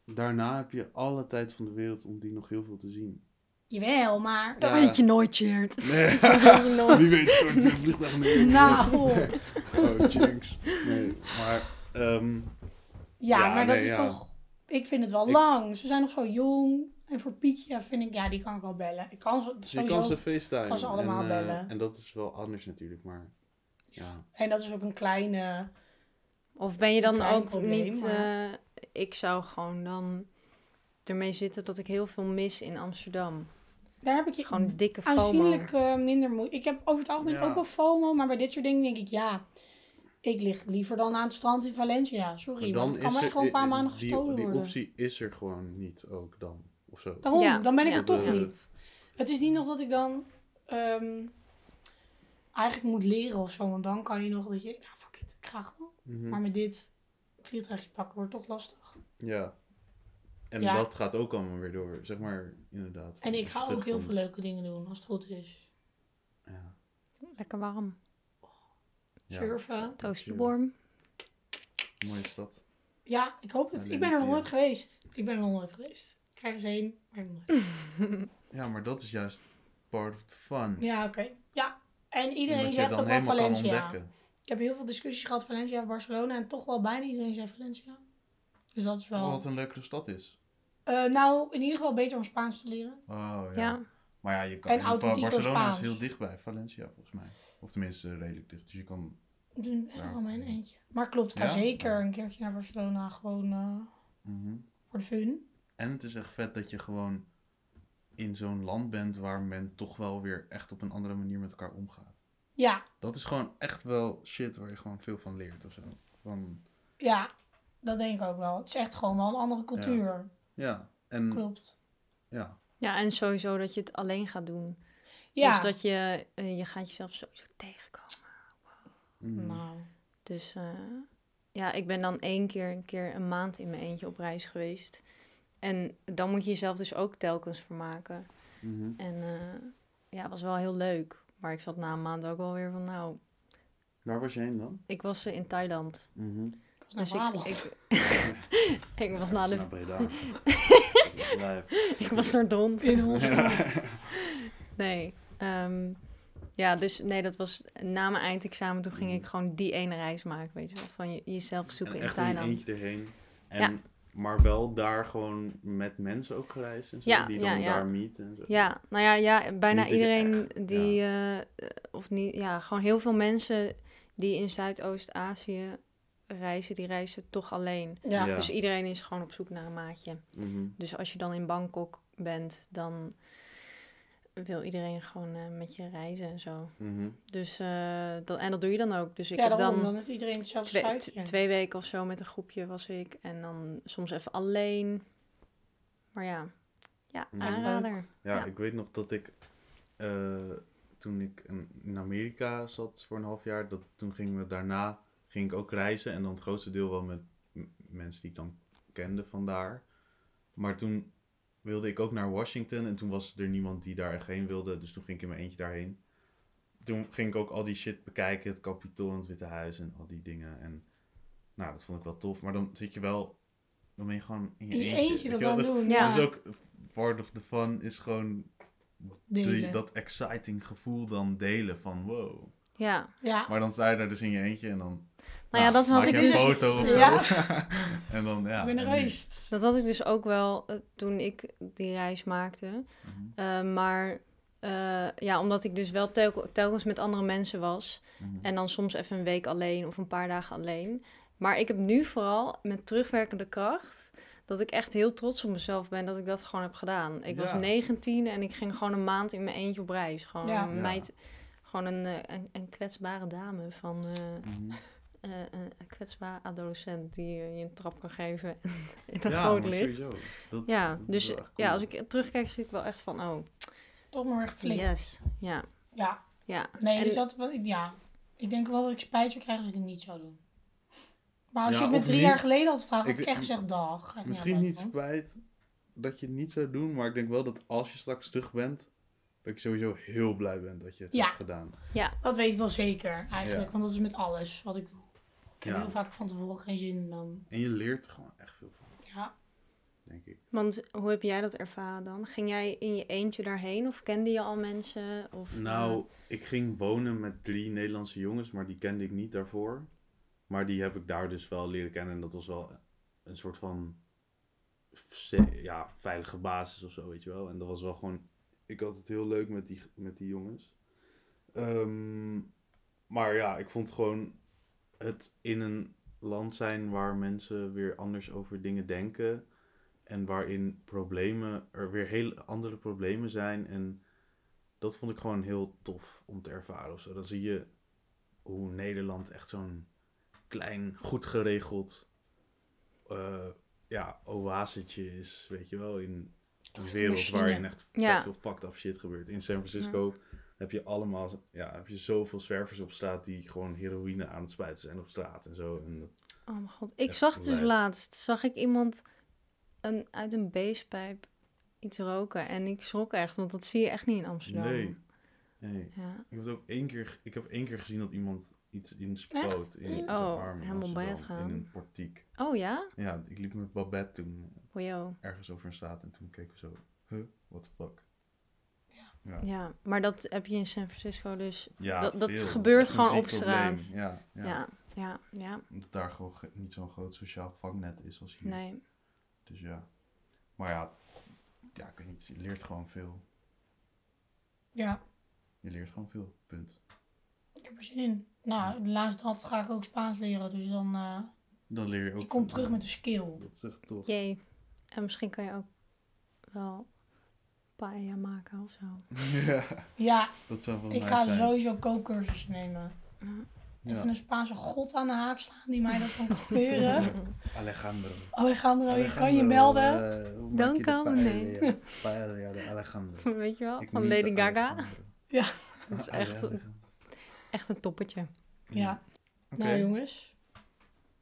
daarna heb je alle tijd van de wereld om die nog heel veel te zien. Jawel, maar... Dat Ja. weet je nooit, Cheert. Nee. Dat nooit. Wie weet stort een vliegtuig neer. Nou, Oh, jinx. Nee, maar... ehm, ja, Ja, maar dat nee, is ja. toch... Ik vind het wel Ik- lang. Ze zijn nog zo jong. En voor Pietje vind ik, ja, die kan ik wel bellen. Ik kan ze je sowieso... kan ze FaceTime. kan ze allemaal en, eh, bellen. En dat is wel anders natuurlijk, maar... Ja. En dat is ook een kleine... Of ben je dan ook probleem, niet... maar- eh, ik zou gewoon dan ermee zitten dat ik heel veel mis in Amsterdam. Daar heb ik je Gewoon dikke FOMO. aanzienlijk eh, minder moeite. Ik heb over het algemeen Ja. ook wel FOMO, maar bij dit soort dingen denk ik, ja, ik lig liever dan aan het strand in Valencia. Sorry, Maar want het kan mij gewoon een paar maanden die, gestolen die worden. optie is er gewoon niet ook dan, of zo. Daarom, Ja, dan ben ik ja. er toch eh, niet. Het is niet nog dat ik dan ehm, eigenlijk moet leren of zo, want dan kan je nog dat je, nou fuck it, ik ga gewoon. Mhm. Maar met dit vliegtuigje pakken wordt toch lastig. Ja. En Ja. dat gaat ook allemaal weer door, zeg maar, inderdaad. En ik ga ook heel veel leuke dingen doen, als het goed is. Ja. Lekker warm. Ja. Surfen. Toastieborm. Mooie stad. Ja, ik hoop het. Ik ben er nog nooit geweest. Ik ben er nog nooit geweest. Ik krijg eens heen, maar ik ben nog nooit Ja, maar dat is juist part of the fun. Ja, oké. Ja, en iedereen zegt ook wel Valencia. Ik heb heel veel discussies gehad, Valencia of Barcelona. En toch wel bijna iedereen zei Valencia. Dus dat is wel... Wat een leukere stad is. Eh, nou, in ieder geval beter om Spaans te leren. Oh ja. Ja. Maar ja, je kan. En Barcelona Spaans. is heel dichtbij Valencia volgens mij. Of tenminste redelijk dicht. Dus je kan. Doen echt Ja. wel mijn eentje. Maar klopt, ik ga Ja? zeker een keertje naar Barcelona. Gewoon eh, Mhm. voor de fun. En het is echt vet dat je gewoon in zo'n land bent waar men toch wel weer echt op een andere manier met elkaar omgaat. Ja, Dat is gewoon echt wel shit waar je gewoon veel van leert of zo. Van, ja, dat denk ik ook wel. Het is echt gewoon wel een andere cultuur. ja, en Klopt. ja. Ja, en sowieso dat je het alleen gaat doen. Ja, Dus dat je, eh, je gaat jezelf sowieso tegenkomen. Mhm. nou, Dus eh, ja, ik ben dan één keer, een keer een maand in mijn eentje op reis geweest. En dan moet je jezelf dus ook telkens vermaken. Mhm. En eh, ja, het was wel heel leuk. Maar ik zat na een maand ook wel weer van, nou, Waar was je heen dan? ik was in Thailand. Mhm. ik was naar Dus ik, ik, ik was naar de, naar Breda. Ik was naar Dont. In Holstein. Nee. Ehm, ja, dus nee, dat was na mijn eindexamen. Toen ging ik gewoon die ene reis maken, weet je wel. Van je, jezelf zoeken En in echt Thailand. eentje erheen. En, Ja. Maar wel daar gewoon met mensen ook gereisd en zo. Ja, die ja, dan ja. daar meeten en zo. Ja, nou ja, ja bijna Niet iedereen echt- die, eh, of niet, ja, gewoon heel veel mensen die in Zuidoost-Azië reizen, die reizen toch alleen. Ja. Ja. Dus iedereen is gewoon op zoek naar een maatje. Mhm. Dus als je dan in Bangkok bent, dan wil iedereen gewoon eh, met je reizen en zo. Mhm. Dus, eh, dat, en dat doe je dan ook. Dus ik ja, heb dan Dan is iedereen hetzelfde twee, schuitje. twee weken of zo met een groepje was ik. En dan soms even alleen. Maar ja, ja, aanrader. Ja, Ja. ik weet nog dat ik eh, toen ik in, Amerika zat voor een half jaar, dat, toen gingen we daarna ging ik ook reizen en dan het grootste deel wel met m- mensen die ik dan kende vandaar. Maar toen wilde ik ook naar Washington en toen was er niemand die daar heen wilde, dus toen ging ik in mijn eentje daarheen. Toen ging ik ook al die shit bekijken, het Capitool en het Witte Huis en al die dingen. En nou, dat vond ik wel tof, maar dan zit je wel, dan ben je gewoon in je, In je eentje. dat dan Dus- doen. Ja. Dus ook part of the fun is gewoon die- dat exciting gevoel dan delen van wow. Ja, Ja. Maar dan sta je daar dus in je eentje en dan nou ja, dat had maak ik je dus... een foto of zo. Ja. en dan ja. ik ben geweest. Dat had ik dus ook wel eh, toen ik die reis maakte. Mhm, Eh, maar eh, ja, omdat ik dus wel telk- telkens met andere mensen was. mhm. En dan soms even een week alleen of een paar dagen alleen. Maar ik heb nu vooral met terugwerkende kracht... dat ik echt heel trots op mezelf ben dat ik dat gewoon heb gedaan. Ik was Ja. 19 en ik ging gewoon een maand in mijn eentje op reis. Gewoon Ja. een Ja. Gewoon een, eh, een, een kwetsbare dame van... eh, Mhm. eh, een kwetsbare adolescent die je een trap kan geven in een Ja, groot licht. sowieso. Dat- Ja, dat dus ja, als ik terugkijk, zie ik wel echt van, oh, Toch maar weer geflikt. yes. Ja, Ja. ja. Nee, En- dus dat, wat ik- ja. Ik denk wel dat ik spijt zou krijgen als ik het niet zou doen. Maar als Ja, je het me drie niet. jaar geleden had gevraagd, had Ik- ik echt gezegd dag. Misschien niet spijt dat je het niet zou doen, maar ik denk wel dat als je straks terug bent, dat je sowieso heel blij bent dat je het Ja. hebt gedaan. Dat weet ik wel zeker, eigenlijk. Ja. Want dat is met alles wat ik doe. Ik heb Ja. heel vaak van tevoren geen zin en dan... En je leert er gewoon echt veel van. Ja, denk ik. Want hoe heb jij dat ervaren dan? Ging jij in je eentje daarheen of kende je al mensen? Of, Nou, ik ging wonen met drie Nederlandse jongens, maar die kende ik niet daarvoor. Maar die heb ik daar dus wel leren kennen en dat was wel een soort van ja, veilige basis of zo, weet je wel. En dat was wel gewoon, ik had het heel leuk met die, met die jongens. Ehm, maar ja, ik vond gewoon het in een land zijn waar mensen weer anders over dingen denken. En waarin problemen, er weer heel andere problemen zijn. En dat vond ik gewoon heel tof om te ervaren. Of zo. Dan zie je hoe Nederland echt zo'n klein, goed geregeld eh, ja, oasetje is. Weet je wel, in een wereld machine. waarin echt Ja. veel fucked up shit gebeurt. In San Francisco heb je allemaal, ja, heb je zoveel zwervers op straat die gewoon heroïne aan het spuiten zijn op straat en zo. En Oh mijn god. Ik zag dus laatst, zag ik iemand een, uit een beestpijp iets roken. En ik schrok echt, want dat zie je echt niet in Amsterdam. nee, nee. Ja. Ik heb, ook één keer, ik heb één keer gezien dat iemand iets inspoot Echt? in zijn Oh, arm in helemaal bij het Amsterdam, gaan. In een portiek. Oh ja? Ja, ik liep met Babette toen ergens over een straat en toen keken we zo, huh, what the fuck. Ja, Ja, maar dat heb je in San Francisco dus. Ja, dat- dat gebeurt gewoon op straat. Ja, ja. Ja, ja, ja. Omdat daar gewoon ge- niet zo'n groot sociaal vangnet is als hier. Nee. Dus ja. Maar ja, ja, ik weet niet, je leert gewoon veel. Ja, Je leert gewoon veel, punt. Ik heb er zin in. Nou, de laatste had ga ik ook Spaans leren. Dus dan... eh Dan leer je ook ik kom terug met een skill. Dat is echt tof. Jee. En misschien kan je ook wel paella maken of zo. ja, Ja, dat zou wel ik nice ga zijn. sowieso kookcursus nemen. Ja. Even een Spaanse god aan de haak slaan die mij dat kan leren. Alejandro. Alejandro, je kan je melden. eh, maak Dan de kan, paella? nee. Paella de Alejandro. Weet je wel? Ik Van Lady Gaga. Alejandro. Dat is echt, Alejandro. Echt een toppetje. Ja. Nou jongens.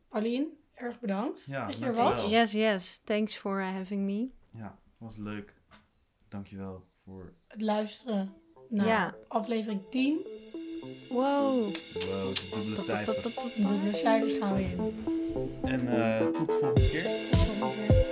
Paulien, erg bedankt Ja, dat je er was. Yes, yes. Thanks for uh, having me. Ja, was leuk. Dankjewel voor... Het luisteren naar Ja. aflevering 10. Wow. Wow, de dubbele cijfers. De cijfers gaan we in. En eh, tot de volgende keer.